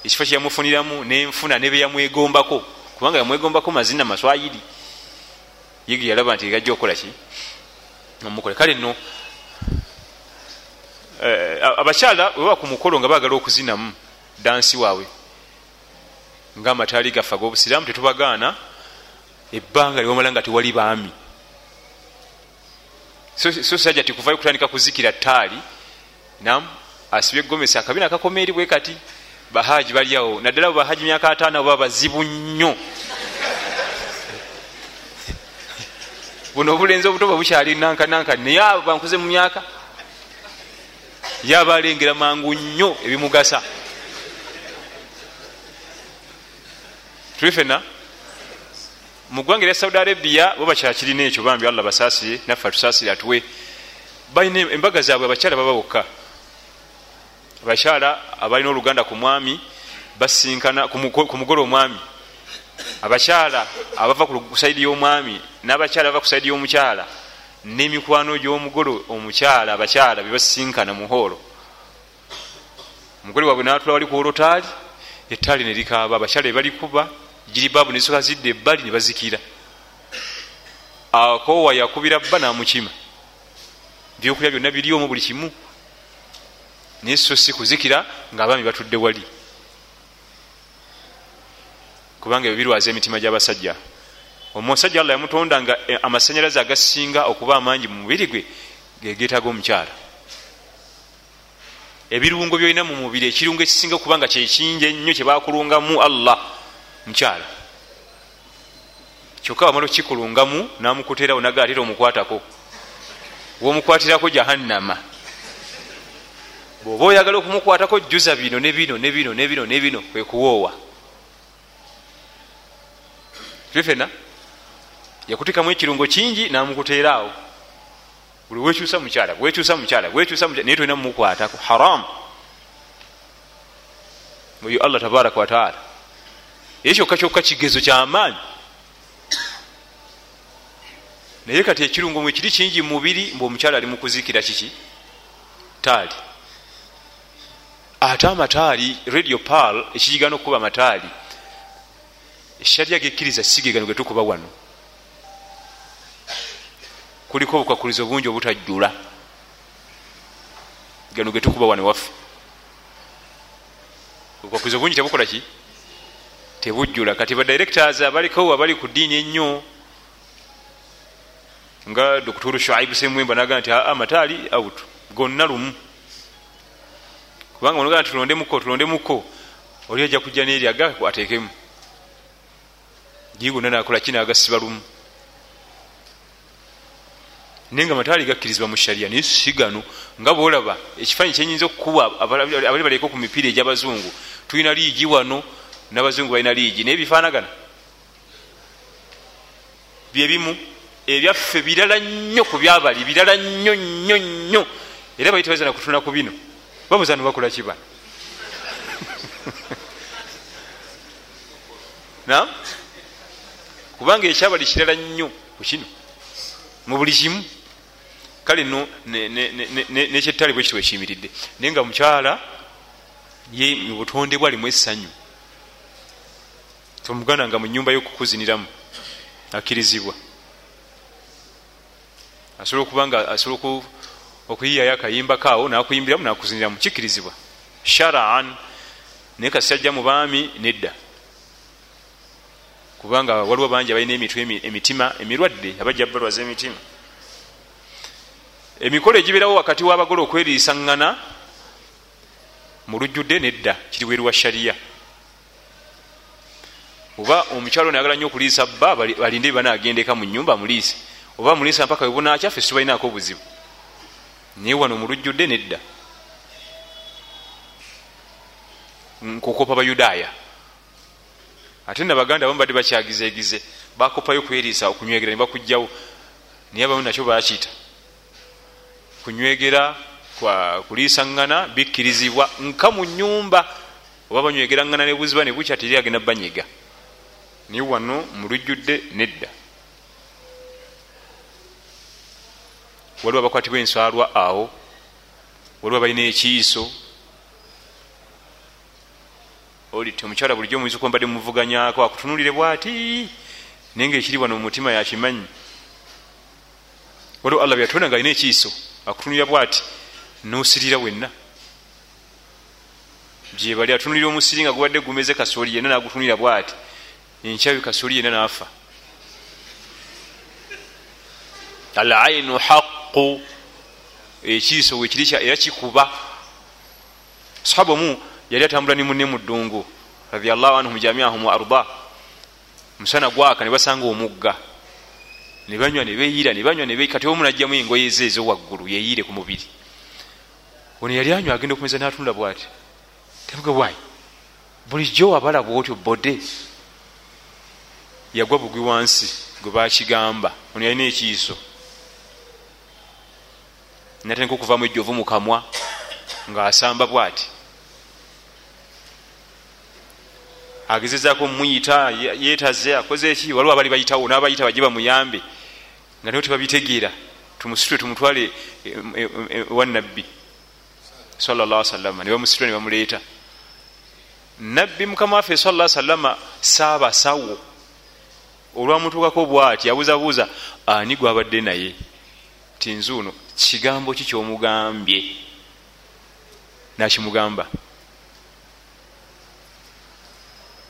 ekifo kyeyamufuniramu nenfuna nebeyamwegombako kubanga yamwegombako mazina maswayiri. Yege yalaba nti gajja okukolaki omukole kale no eh, abakyala weba ku mukolo nga bagala okuzinamu dansi waabwe. Nga amataali gaffe ag'obusiraamu tetubagaana ebbanga liwamala nga tewali baami. So sajja ti kuvayo kutandika kuzikira taali nam asibye egomesi akabina akakoma eri bwe kati bahaji baliawo naddala bahaji myaka ataano baba bazibu nnyo. Buno obulenzi obuto babukyali nankananka naye abo bankuze mu myaka ye abalengera mangu nnyo ebimugasa tulifena mu ggwanga erya saudi arabia bo bakyakirina ekyo bambi allah basaasire naffe atusaasire atuwe. Balina embaga zaabwe abakyala baba bokka. Abakyala abalina oluganda ku mwami basinkana ku mugole omwami. Abakyala abava ku saidi y'omwami n'abakyala bava ku saidi y'omukyala n'emikwano gy'omugole omukyala abakyala bebasinkana muhoolo omugole waabwe natula wali ku olotaali ettaali nerikaaba abakyala ebalikuba jiribaabu nesoka zidde ebbali ne bazikira akoowa yakubira bba namukima. Byokulya byonna biri omu buli kimu. Naye so si kuzikira ngaabaami batudde wali. Kubanga ebyo birwaza emitima gy'abasajja. Omusajja allah yamutonda nga e, amasanyalaze agasinga okuba amangi mu mubiri gwe gegeetaga omukyala. Ebirungo byolina mu mubiri ekirungo ekisinga okuba nga kyekingi ennyo kyebakulungamu allah mukyala kyokka wamala okikulungamu namukuterawo nagaatera omukwatako. Womukwatirako jahannama. Bwoba oyagala okumukwatako juza bino nebino nebino nebino nebino kwekuwoowa tulifena yakutekamu ekirungo kingi namukuteeraawo buli wekyusa mukyala wekyusa mukyala wekyusa naye tolina mumukwatako. Haram. Oyo allah tabaraka wataala ye kyokka kyokka kigezo kyamaanyi naye kati ekirungo mwe kiri kingi mumubiri mbe omukyala ali mukuzikira kiki? Taali. Ate amataali radio pal ekiyigana okukuba amataali esharya gekkiriza sigegano getukuba wano. Kuliko obukwakulizo bungi obutajjula. Gano getukuba wano waffe. Obukwakulizo bungi tebukola ki tebujjula. Kati badirectors abalikowo abali ku ddiini ennyo nga dokituru shuaibu semwemba naga nti amataali out gonna lumu. Kubanga onogaa tulondemuko tulondemuko oli ajja kujja neri aga atekemu gigonna nakola ki nagasiba lumu. Naye nga mataali gakkirizibwa mu sharia naye si gano nga bolaba ekifanyi kyenyinza okukuba abali baleko ku mipiira egyabazungu tulina liigi wano nabazungu balina liigi naye bifaanagana. Byebimu ebyaffe birala nnyo ku byabali birala nnyo nnyo nnyo. Era bayita bazana kutuna ku bino. Babuzano bakola kibana nam kubanga ekyabali kirala nnyo ku kino. Mu buli kimu. Kale no nekyettale bwe kitwe kiyimiridde. Naye nga mukyala ye mu butonde bwe alimu essanyu tomuganda nga mu nyumba y'okukuziniramu akkirizibwa. Asobola okuba nga asobola okuyiyayo akayimba kaawo nakuyimbiramu nakuziniramu kikkirizibwa. Sharaan naye kasajja mu baami nedda. Kubanga waliwo bangi abalina emitwe emitima emirwadde abajja balwaza emitima. Emikolo egibeerawo wakati w'abagole okweriisaŋŋana mu lujjudde nedda kiriweru wa shariya oba omukyalo nayagala nnyo okuliisa bba balinde banagendeka mu nyumba muliise. Oba muliisa mpaka webunakyaffe situbalinako obuzibu. Naye wano mu lujjudde nedda. Nkukopa bayudaaya. Ate nabaganda abamu badde bakyagizegize bakopayo kweriisa okunywegera ne bakugjawo naye abamu nakyo bakiyita kunywegera kuliisaŋŋana bikkirizibwa nka mu nyumba oba banywegeraŋŋana nebuziba nebukya teri agenda banyiga naye wano mu lujjudde nedda. Waliwo abakwatibwa enswalwa awo waliwo balina ekiiso. Oliti omukyala bulijjo muyinza okuba mbadde muvuganyako akutunulire bwati? Naye nga ekiri wano mumutima yakimanyi waliwo allah byatonda nga alina ekiiso akutunulira bwati? Nosirira wenna. Gyebali atunulira omusiri nga gubadde gumeze kasooli yenna nagutunulira bwati enkyawi kasooli yenna nafa alainu haqu ekiiso wekiri era kikuba sahaba omu yali atambula ni munne mu ddungu. Radiallahu anhum jamiahum wa arda. Musana gwaka ne basanga omugga. Ne banywa ne beeyira ne banywa kati omu najjamu engoye ze ezowaggulu yeeyire ku mubiri. Ono yali anywa agenda okumeza natunula bwati. Tebuga bwayi bulijjo wabalaba otyo bode yagwa bugwi wansi gwe bakigamba. Ono yalina ekiiso. Natandika okuvaamu ejjovu mukamwa ngaasamba bwati. Agezezaako muyita yetaze akoze eki waliwo abali bayitawo nabayita bajje bamuyambe. Nga nayo tebabitegeera. Tumusitule tumutwale wanabbi salla salama nebamusitule nebamuleeta nabbi mukama waffe sala salama saabasawo olwamutuukako bwati abuzabuuza ani gwabadde naye? Tinzuuno kigambo ki kyomugambye? Nakimugamba.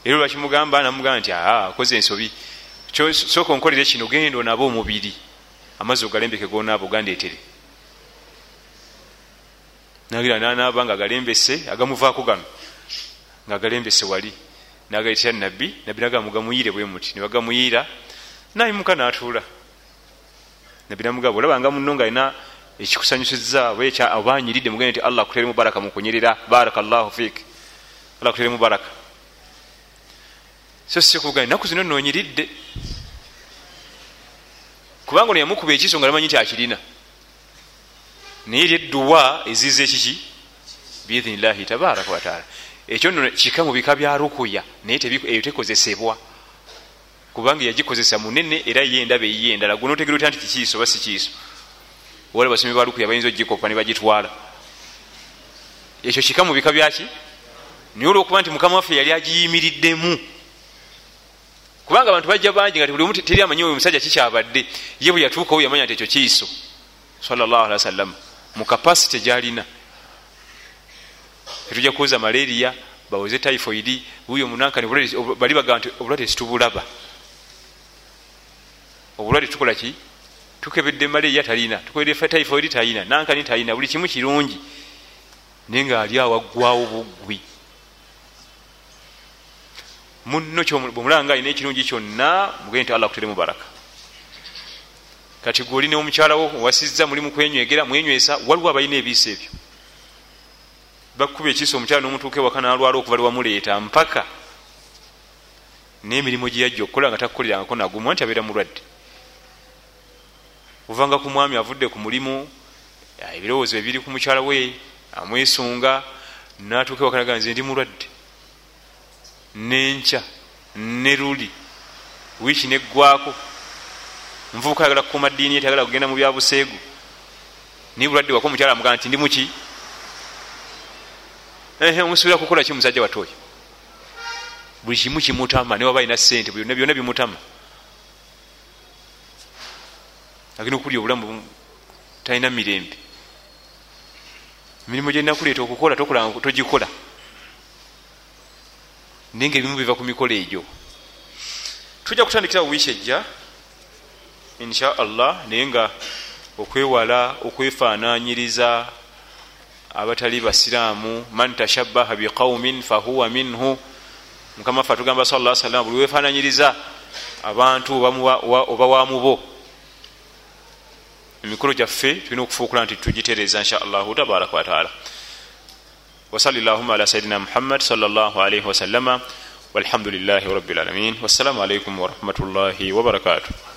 Era olwakimugamba namugamba nti aa akoze ensobi. Sooka onkolere kino genda onaba omubiri. Amazzi ogalembeke gonaaba ogandeetere nagira nanaaba nga agalembese agamuvaako gano nga agalembese wali nagaleetera nabbi nabbi nagamba mugamuyire bwe muti nebagamuyiira nayimuka natuula. Nabbi namugamba olabanga muno nga alina ekikusanyusiza oba anyiridde mugende nti allah akutere mubaraka mukunyirira baraka llahu fiik allah akutere mubaraka so sikuga enaku zino nonyiridde kubanga ono yamukuba ekiso nga lamanyi nti akirina. Naye eri edduwa eziza ekiki biidhinillahi tabaraka wataala ekyo nno kika mu bika bya rukuya naye eyo tekozesebwa. Kubanga yagikozesa munene era ye endaba eyiye endala. Guno otegere otya nti kikiiso oba si kiiso wala basomi ba rukuya bayinza ogikopa ne bagitwala. Ekyo kika mu bika byaki naye olwokuba nti mukama waffe yali agiyimiriddemu. Kubanga abantu bajja bangi nga buli omu teri amanyi oyo omusajja kikyabadde ye bwe yatuukawo yamanya nti ekyo kiiso. Salllahalihi wasallama mu kapasite gyalina tetujja kuwoza malaria bawoze typhoid buyo munankani bali bagamba nti obulwadde situbulaba obulwadde tukola ki? Tukebedde malaria talina tukoledde typhoid talina nankani talina buli kimu kirungi. Naye nga ali awaggwawo buggwi muno bwemulanga alina ekirungi kyonna mugende nti allah kutere mubaraka kati gwe olina omukyalawo wasiza mulimu kwenywegera mwenywesa waliwo abalina ebiisa ebyo bakuba ekiisa omukyala nomutuuka ewaka nalwala okuva lwamuleeta mpaka n'emirimu gyeyajja okukola nga takukolerangako nagumwa nti abeera mulwadde. Ovanga ku mwami avudde ku mulimu ebirowoozo ebiri ku mukyala we amwesunga natuuka ewaka naga nze ndi mulwadde. Nenkya ne luli wiiki neggwako nvubuka ayagala kukuuma ddiini ye tayagala kugenda mu byabuseegu naye bulwadde waka omukyala amugaa nti ndi muki omusuubira kukola ki musajja wate oyo buli kimu kimutama niwaba alina sente byonna byonna bimutama. Agenda okulya obulamu talina mirembe. Emirimu gyenakuleeta okukola togikola. Naye nga ebimu biva ku mikolo egyo. Tujja kutandikira wiiki ejja insha allah naye nga okwewala okwefananyiriza abatali basiraamu man tashabaha biqaumin fahuwa minhu. Mukama fe atugamba sala salama buli wefananyiriza abantu oba wamubo emikolo gyaffe tulina okufuukula nti tugitereza insha allahu tabaraka wataala wasali llahuma ala sayidina muhammad salllah alaihi wasallama walhamdulilahi rabilalamin wassalamu alaikum warahmatullahi wabarakatuh